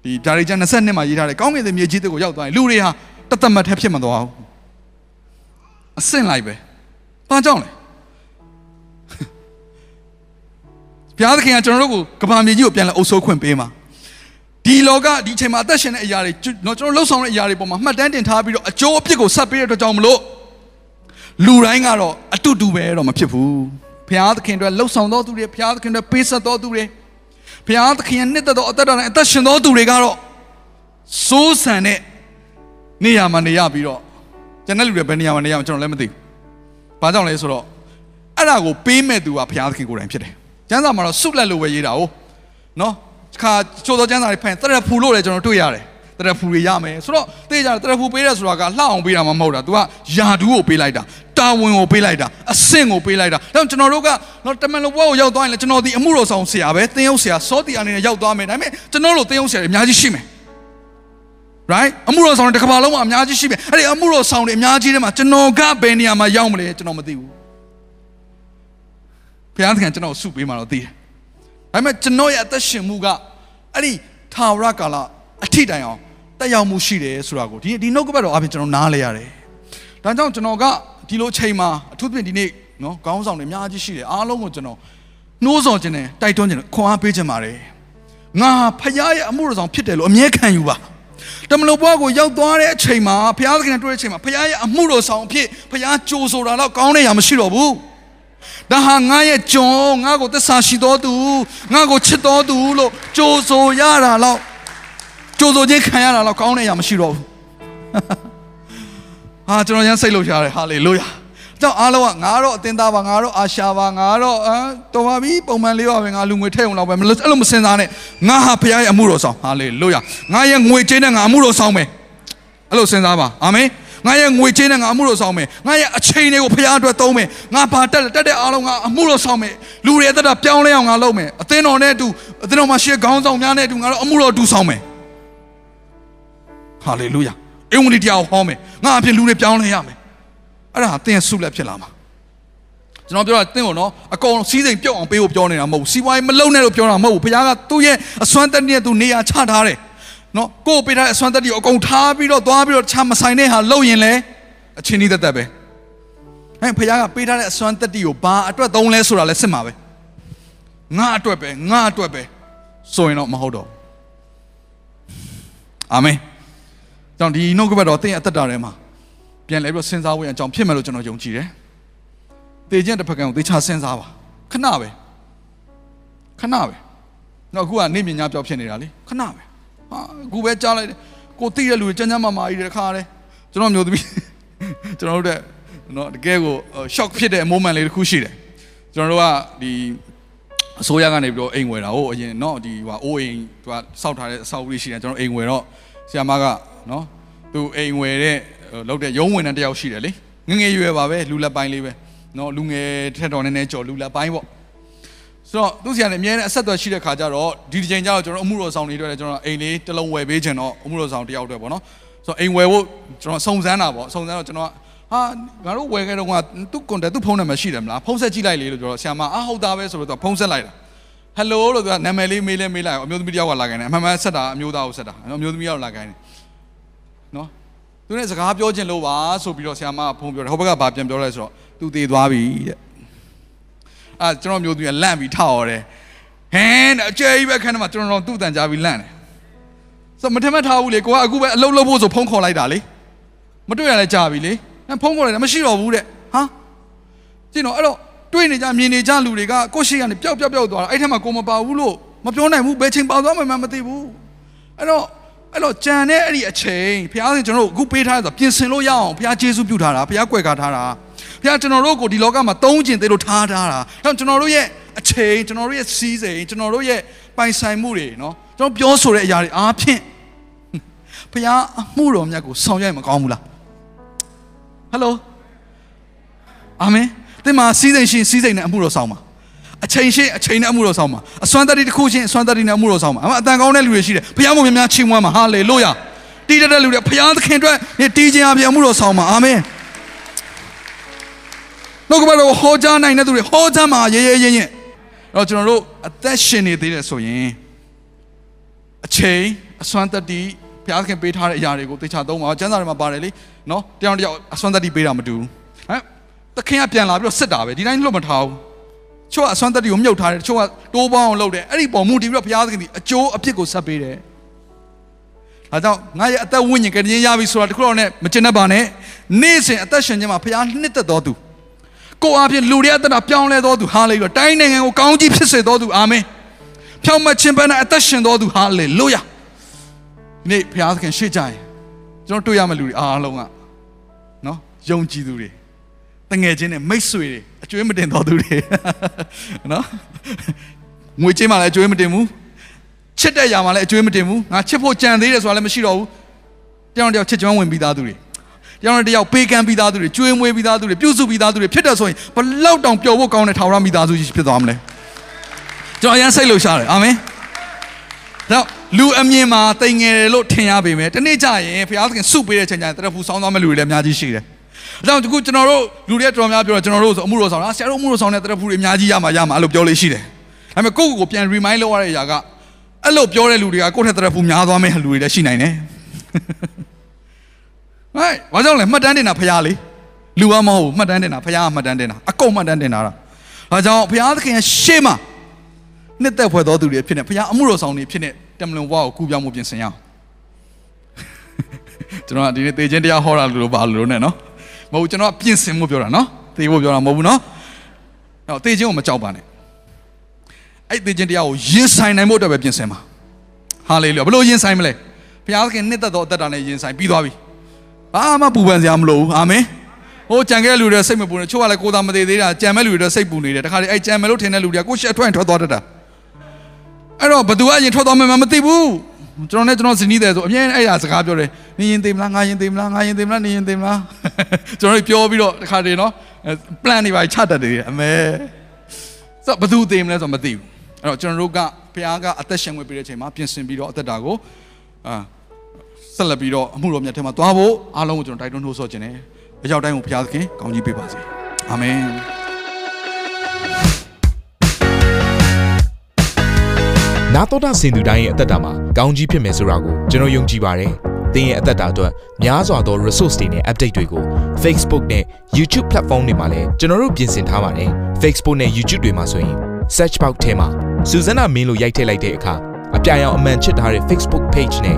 ဒီဒါရီချန်20နှစ်မှာရေးထားတယ်ကောင်းကင်သစ်မြေကြီးသစ်ကိုရောက်သွားရင်လူတွေဟာတသက်မတ်ထက်ဖြစ်မသွားဘူးအဆင့်လိုက်ပဲဘာကြောင့်လဲ ဘုရားသခင်ကကျွန်တော်တို့ကိုကဘာမြေကြီးကိုပြန်လဲအုပ်ဆိုးခွင့်ပေးမှာဒီလောကဒီအချိန်မှာအသက်ရှင်တဲ့အရာတွေကျွန်တော်လှုပ်ဆောင်တဲ့အရာတွေပေါ်မှာမှတ်တမ်းတင်ထားပြီးတော့အကျိုးအပြစ်ကိုဆက်ပေးတဲ့အတွက်ကြောင့်မလို့လူတိုင်းကတော့အတူတူပဲတော့မဖြစ်ဘူးဘုရားသခင်တို့လှုပ်ဆောင်တော်သူတွေဘုရားသခင်တို့ပေးဆက်တော်သူတွေဘုရားသခင်ရဲ့နှစ်သက်တော်အသက်တော်နဲ့အသက်ရှင်တော်သူတွေကတော့စိုးစံတဲ့နေရာမှာနေရပြီးတော့ကျွန်တဲ့လူတွေဘယ်နေရာမှာနေရမှာကျွန်တော်လည်းမသိဘူး။ဘာကြောင့်လဲဆိုတော့အဲ့ဒါကိုပေးမဲ့သူကဘုရားသခင်ကိုယ်တိုင်ဖြစ်တယ်။ ကျမ်းစာမှာတော့ဆုလက်လို့ပဲရေးတာ哦။နော်။ခါချိုးသောကျမ်းစာတွေဖန်တရဖူလို့လည်းကျွန်တော်တွေ့ရတယ်။တရဖူတွေရမယ်ဆိုတော့သိကြတယ်တရဖူပေးတယ်ဆိုတာကလှအောင်ပေးတာမှမဟုတ်တာ။ तू ကယာဒူးကိုပေးလိုက်တာ။တာဝန်ကိုပေးလိုက်တာ။အဆင့်ကိုပေးလိုက်တာ။ဒါကြောင့်ကျွန်တော်တို့ကနော်တမန်တော်ဘွားကိုရောက်သွားရင်လည်းကျွန်တော်ဒီအမှုတော်ဆောင်ဆရာပဲသင်ရုပ်ဆရာစောတီအနေနဲ့ရောက်သွားမယ်။ဒါပေမဲ့ကျွန်တော်တို့သင်ရုပ်ဆရာတွေအများကြီးရှိမယ်။ right အမှုတော်ဆောင်တွေတစ်ကမ္ဘာလုံးမှာအများကြီးရှိပြီအဲ့ဒီအမှုတော်ဆောင်တွေအများကြီးထဲမှာကျွန်တော်ကဘယ်နေရာမှာရောက်မလဲကျွန်တော်မသိဘူး ဘုရားသခင်ကျွန်တော်ဆုပေးမှတော့သိတယ်ဒါပေမဲ့ကျွန်တော်ရဲ့အသက်ရှင်မှုကအဲ့ဒီထာဝရကာလအထိတိုင်အောင်တက်ရောက်မှုရှိတယ်ဆိုတာကိုဒီဒီနှုတ်ကပတ်တော်အပြင်ကျွန်တော်နားလဲရတယ်ဒါကြောင့်ကျွန်တော်ကဒီလိုအချိန်မှာအထူးသဖြင့်ဒီနေ့နော်ခေါင်းဆောင်တွေအများကြီးရှိတယ်အားလုံးကိုကျွန်တော်နှိုးဆော်ခြင်းနဲ့တိုက်တွန်းခြင်းနဲ့ခွန်အားပေးခြင်းပါတယ်ငါဖခင်ရဲ့အမှုတော်ဆောင်ဖြစ်တယ်လို့အမြဲခံယူပါတမလို့ဘွားကိုရောက်သွားတဲ့အချိန်မှာဖခင်သခင်နဲ့တွေ့တဲ့အချိန်မှာဖခင်ရဲ့အမှုတော်ဆောင်အဖြစ်ဖခင်ကြိုးဆိုတာတော့ကောင်းတဲ့ရာမရှိတော့ဘူး ဒါဟာငါရဲ့ကျွန်ငါကိုသစ္စာရှိတော်သူငါကိုချစ်တော်သူလို့ကြိုးဆိုရတာတော့ကြိုးဆိုခြင်းခံရတာတော့ကောင်းတဲ့ရာမရှိတော့ဘူးဟာကျွန်တော်ရမ်းစိတ်လို့ရတယ်ဟာလေလုယာကြောင့်အားလုံးကငါတော့အတင်းသားပါငါတော့အာရှာပါငါတော့အမ်တော်ပါပြီပုံမှန်လေးပါပဲငါလူငွေထည့်အောင်လောက်ပဲအဲ့လိုမစင်စားနဲ့ငါဟာဖခင်ရဲ့အမှုတော်ဆောင်ဟာလေလုယာငါရဲ့ငွေကြေးနဲ့ငါအမှုတော်ဆောင်မယ်အဲ့လိုစဉ်းစားပါအာမင် ငါရဲ့ငွေကြေးနဲ့ငါအမှုတော်ဆောင်မယ်ငါရဲ့အချိန်တွေကိုဖခင်အတွက်သုံးမယ်ငါဘာတက်လဲတက်တဲ့အားလုံးကအမှုတော်ဆောင်မယ်လူတွေအသက်တာပြောင်းလဲအောင်ငါလုပ်မယ်အသင်းတော်နဲ့အတူအသင်းတော်မှာရှေ့ခေါင်းဆောင်များနဲ့အတူငါတို့အမှုတော်တူဆောင်မယ်ဟာလေလုယာအင်္ဂလိပ်တရားကိုဟောမယ်ငါအပြင်လူတွေပြောင်းလဲရမယ်အဲ့ဒါသင်ဆုလက်ဖြစ်လာမှာကျွန်တော်ပြောတာသင်ကိုနော်အကောင်စီးစိမ်ပြုတ်အောင်ပေးဖို့ပြောနေတာမဟုတ်ဘူးစီးပွားရေးမလုံနဲ့လို့ပြောတာမဟုတ်ဘူးဘုရားကသူ့ရဲ့အစွမ်းတက်နဲ့သူနေရာချထားတယ် နော်ကိုယ်ပေးထားတဲ့အစွမ်းတက်ကိုအကုန်ထားပြီးတော့သွားပြီးတော့ချမဆိုင်တဲ့ဟာလုံရင်လေအချင်းကြီးတက်တက်ပဲအဲဘုရားကပေးထားတဲ့အစွမ်းတက်ကိုဘာအတွက်သုံးလဲဆိုတာလဲစစ်မှာပဲငါအတွက်ပဲငါအတွက်ပဲဆိုရင်တော့မဟုတ်တော့အာမင်ကြောင့်ဒီနှုတ်ကပတ်တော်သင်ရဲ့အသက်တာထဲမှာပြန်လဲပြီးတော့စဉ်းစားဖို့အကြောင်းဖြစ်မယ်လို့ကျွန်တော်ယုံကြည်တယ်။တေခြင်းတစ်ဖက်ကံကိုသေချာစဉ်းစားပါခဏပဲခဏပဲ။တော့အခုကနေမြညာပြောက်ဖြစ်နေတာလေခဏပဲ။ ဟာအခုပဲကြားလိုက်တယ်ကိုတိတဲ့လူတွေကျန်းကျန်းမာမာကြီးတခါလဲကျွန်တော်မျိုးသမီးကျွန်တော်တို့တဲ့နော်တကယ်ကို shock ဖြစ်တဲ့ moment လေးတစ်ခုရှိတယ်ကျွန်တော်တို့ကဒီအစိုးရကနေပြီးတော့အိမ်ဝယ်တာဟုတ်အရင်နော်ဒီဟိုအိုးအိမ်သူကစောက်ထားတဲ့အဆောက်အဦရှိတယ်ကျွန်တော်အိမ်ဝယ်တော့ဆရာမကနော်သူအိမ်ဝယ်တဲ့လောက်တဲ့ရုံးဝင်တဲ့တယောက်ရှိတယ်လေငငယ်ရွယ်ပါပဲလူလက်ပိုင်းလေးပဲနော်လူငယ်ထက်တော်နည်းနည်းကြော်လူလက်ပိုင်းပေါ့ ဆိုတော့သူဆရာနဲ့အများနဲ့အဆက်အသွယ်ရှိတဲ့ခါကျတော့ဒီဒီချိန်ကျတော့ကျွန်တော်အမှုတော်ဆောင်တွေအတွက်လည်းကျွန်တော်အိမ်လေးတစ်လုံးဝယ်ပေးခြင်းတော့အမှုတော်ဆောင်တယောက်အတွက်ပေါ့နော်ဆိုတော့အိမ်ဝယ်ဖို့ကျွန်တော်စုံစမ်းတာပေါ့စုံစမ်းတော့ကျွန်တော်ဟာငါတို့ဝယ်ခဲ့တော့ကသူ့ကွန်တက်သူ့ဖုန်းနံပါတ်ရှိတယ်မလားဖုန်းဆက်ကြည့်လိုက်လေလို့ပြောတော့ဆရာမအာဟုတ်သားပဲဆိုတော့ဖုန်းဆက်လိုက်တာဟယ်လိုလို့သူကနာမည်လေးမေးလဲမေးလိုက်အမျိုးသမီးတယောက်ကလာခိုင်းတယ်အမှန်မှန်ဆက်တာအမျိုးသားကိုဆက်တာအမျိုးသမီးရောက်လာခိုင်းတယ်နော်သူနဲ့စကားပြောခြင်းလို့ပါဆိုပြီးတော့ဆရာမကဖုန်းပြောတယ်ဟိုဘက်ကဘာပြန်ပြောလဲဆိုတော့သူတည်သွားပြီတဲ့ အာကျွန်တော်မျိုးသူကလန့်ပြီးထောက်ရတယ်ဟင်းအကျဲကြီးပဲခန်းထဲမှာကျွန်တော်တို့သူ့တန်ကြားပြီးလန့်တယ်ဆိုမထမထားဘူးလေကိုကအခုပဲအလုပ်လုပ်ဖို့ဆိုဖုန်းခေါ်လိုက်တာလေမတွေ့ရလဲကြာပြီလေဖုန်းခေါ်လိုက်တာမရှိတော့ဘူးတဲ့ဟာကျင်းတော့အဲ့တော့တွေ့နေကြမြင်နေကြလူတွေကကိုရှိကနေပျောက်ပျောက်ပျောက်သွားတာအဲ့ထက်မှာကိုမပါဘူးလို့မပြောနိုင်ဘူးဘယ်ချိန်ပါသွားမှမသိဘူးအဲ့တော့အဲ့တော့ကြံတဲ့အဲ့ဒီအချိန်ဘုရားရှင်ကျွန်တော်တို့အခုပေးထားဆိုပြင်ဆင်လို့ရအောင်ဘုရားကျေးဇူးပြုထားတာဘုရားကွယ်ကားထားတာ ဘုရားကျွန်တော်တို့ကိုဒီလောကမှာသုံးကျင်သေးလို့ထားထားတာအဲကျွန်တော်တို့ရဲ့အချိန်ကျွန်တော်တို့ရဲ့စီးစိမ်ကျွန်တော်တို့ရဲ့ပိုင်ဆိုင်မှုတွေနော်ကျွန်တော်ပြောဆိုတဲ့အရာတွေအားဖြင့်ဘုရားအမှုတော်မြတ်ကိုဆောင်ရွက်မကောင်းဘူးလားဟယ်လိုအာမင်တင်မှာစီးစိမ်ရှင်စီးစိမ်နဲ့အမှုတော်ဆောင်ပါအချိန်ရှင်အချိန်နဲ့အမှုတော်ဆောင်ပါအစွမ်းတတ္တိတစ်ခုရှင်အစွမ်းတတ္တိနဲ့အမှုတော်ဆောင်ပါအမအတန်ကောင်းတဲ့လူတွေရှိတယ်ဘုရားကိုများများချီးမွမ်းပါဟာလေလုယာတီးတဲ့လူတွေဘုရားသခင်အတွက်နေတီးခြင်းအပြင်အမှုတော်ဆောင်ပါအာမင် နှုတ်ကပတ်တော်ဟောကြားနိုင်တဲ့သူတွေဟောကြားမှာရဲရဲရဲရဲတော့ကျွန်တော်တို့အသက်ရှင်နေသေးတယ်ဆိုရင်အချိန်အစွမ်းတတ္တိဘုရားသခင်ပေးထားတဲ့အရာတွေကိုသေချာသုံးပါကျမ်းစာထဲမှာပါတယ်လေနော်တယောက်တယောက်အစွမ်းတတ္တိပေးတာမတူဘူးဟမ်သခင်ကပြန်လာပြီးတော့စစ်တာပဲဒီတိုင်းလွတ်မထားဘူးချို့ကအစွမ်းတတ္တိကိုမြုပ်ထားတယ်ချို့ကတိုးပေါင်းအောင်လုပ်တယ်အဲ့ဒီပုံမှုတည်ပြီးတော့ဘုရားသခင်ဒီအကျိုးအပြစ်ကိုဆက်ပေးတယ်ဒါကြောင့်ငါရဲ့အသက်ဝိညာဉ်ကတည်းကရပြီဆိုတာတခုတော့နဲ့မကျင်တတ်ပါနဲ့နေ့စဉ်အသက်ရှင်ခြင်းမှာဘုရားနှစ်သက်တော်သူ ကိုအားဖြင့်လူတွေအသက်တာပြောင်းလဲတော်သူဟာလေလုယာတိုင်းနိုင်ငံကိုကောင်းကြီးဖြစ်စေတော်သူအာမင်ဖြောင့်မတ်ခြင်းပန်းနဲ့အသက်ရှင်တော်သူဟာလေလုယာဒီနေ့ဘုရားသခင်ရှေ့ကြရင်ကျွန်တော်တွေ့ရမယ့်လူတွေအားလုံးကနော်ယုံကြည်သူတွေတငယ်ချင်းတွေမိတ်ဆွေတွေအကျွေးမတင်တော်သူတွေနော်ငွေချင်းမှလည်းအကျွေးမတင်ဘူးချစ်တဲ့ຢာမှလည်းအကျွေးမတင်ဘူးငါချစ်ဖို့ကြံသေးတယ်ဆိုတာလည်းမရှိတော့ဘူးတယောက်တယောက်ချစ်ကျွမ်းဝင်ပြီးသားသူတွေ တယောက်တယောက်ပေးကမ်းပြီးသားသူတွေကျွေးမွေးပြီးသားသူတွေပြုစုပြီးသားသူတွေဖြစ်တယ်ဆိုရင်ဘလောက်တောင်ပျော်ဖို့ကောင်းတဲ့ထာဝရမိသားစုကြီးဖြစ်သွားမလဲကျွန်တော်အရင်စိတ်လှုပ်ရှားတယ်အာမင်တော့လူအမြင်မှာတိမ်ငယ်တယ်လို့ထင်ရပေမဲ့တနေ့ကျရင်ဘုရားသခင်စုပေးတဲ့ချိန်ကျရင်တရဖူဆောင်းသွားမဲ့လူတွေလည်းအများကြီးရှိတယ်။အဲကြောင့်ဒီခုကျွန်တော်တို့လူတွေတော်များပြောတော့ကျွန်တော်တို့ဆိုအမှုတော်ဆောင်တာဆရာတို့အမှုတော်ဆောင်တဲ့တရဖူတွေအများကြီးရမှာရမှာအဲ့လိုပြောလေးရှိတယ်။ဒါပေမဲ့ကိုယ့်ကိုယ်ကိုပြန် remind လုပ်ရတဲ့အရာကအဲ့လိုပြောတဲ့လူတွေကကိုယ့်ထက်တရက်ဖူများသွားမယ့်လူတွေလည်းရှိနိုင်တယ် ဟဲ့ဘာကြောင့်လဲမှတ်တမ်းတင်တာဖရားလေလူကမဟုတ်ဘူးမှတ်တမ်းတင်တာဖရားကမှတ်တမ်းတင်တာအကုန်မှတ်တမ်းတင်တာဒါကြောင့်ဖရားသခင်ရဲ့ရှေ့မှာနှစ်သက်ဖွယ်သောသူတွေဖြစ်နေဖရားအမှုတော်ဆောင်တွေဖြစ်နေတမလွန်ဘဝကိုကူပြောင်းမှုပြင်ဆင်ရအောင်ကျွန်တော်ကဒီနေ့သေခြင်းတရားဟောတာလို့ပါလို့နဲ့နော်မဟုတ်ကျွန်တော်ကပြင်ဆင်မှုပြောတာနော်သေဖို့ပြောတာမဟုတ်ဘူးနော်အဲ့သေခြင်းကိုမကြောက်ပါနဲ့အဲ့သေခြင်းတရားကိုရင်ဆိုင်နိုင်ဖို့အတွက်ပဲပြင်ဆင်ပါဟာလေလုယာဘယ်လိုရင်ဆိုင်မလဲဘုရားသခင်နှစ်သက်သောအသက်တာနဲ့ရင်ဆိုင်ပြီးသွားပြီ ဘာမှပူပန်စရာမလိုဘူးအာမင်ဟိုကြံခဲ့တဲ့လူတွေစိတ်မပူနဲ့ချို့ကလည်းကိုယ်သာမသေးသေးတာကြံမဲ့လူတွေစိတ်ပူနေတယ်တခါလေအဲ့ကြံမဲ့လို့ထင်တဲ့လူတွေကကိုယ်ရှက်ထွက်ရင်ထွက်သွားတတ်တာအဲ့တော့ဘသူကအရင်ထွက်သွားမှမသိဘူးကျွန်တော်နဲ့ကျွန်တော်ဇနီးတယ်ဆိုအမြဲအဲ့ဒါစကားပြောတယ်နင်းရင်သိမလားငါရင်သိမလားငါရင်သိမလားနင်းရင်သိမလားကျွန်တော်ပြောပြီးတော့တခါတည်းနော် plan တွေပါချတတ်တယ်အမေဆိုဘသူသိမလဲဆိုမသိဘူးအဲ့တော့ကျွန်တော်တို့ကဘုရားကအသက်ရှင်ဝင်ပြီးတဲ့အချိန်မှာပြင်ဆင်ပြီးတော့အသက်တာကိုအာ ဆက်လက်ပြီးတော့အမှုတော်မြတ်ထဲမှာသွားဖို့အားလုံးကိုကျွန်တော်တိုက်တွန်းနှိုးဆော်ခြင်းတယ်အရောက်တိုင်းကိုဘုရားသခင်ကောင်းကြီးပေးပါစေအာမင်နာတော်တာစင်သူတိုင်းရဲ့အသက်တာမှာကောင်းကြီးဖြစ်မယ်ဆိုတာကိုကျွန်တော်ယုံကြည်ပါတယ်။သင်ရဲ့အသက်တာအတွက်များစွာသော resource တွေနဲ့ update တွေကို Facebook နဲ့ YouTube platform တွေမှာလည်းကျွန်တော်တို့ပြင်ဆင်ထားပါတယ်။ Facebook နဲ့ YouTube တွေမှာဆိုရင် search box ထဲမှာစုစွမ်းနာမင်းလို့ရိုက်ထည့်လိုက်တဲ့အခါအပြအယောင်အမှန်ချစ်ထားတဲ့ Facebook page နဲ့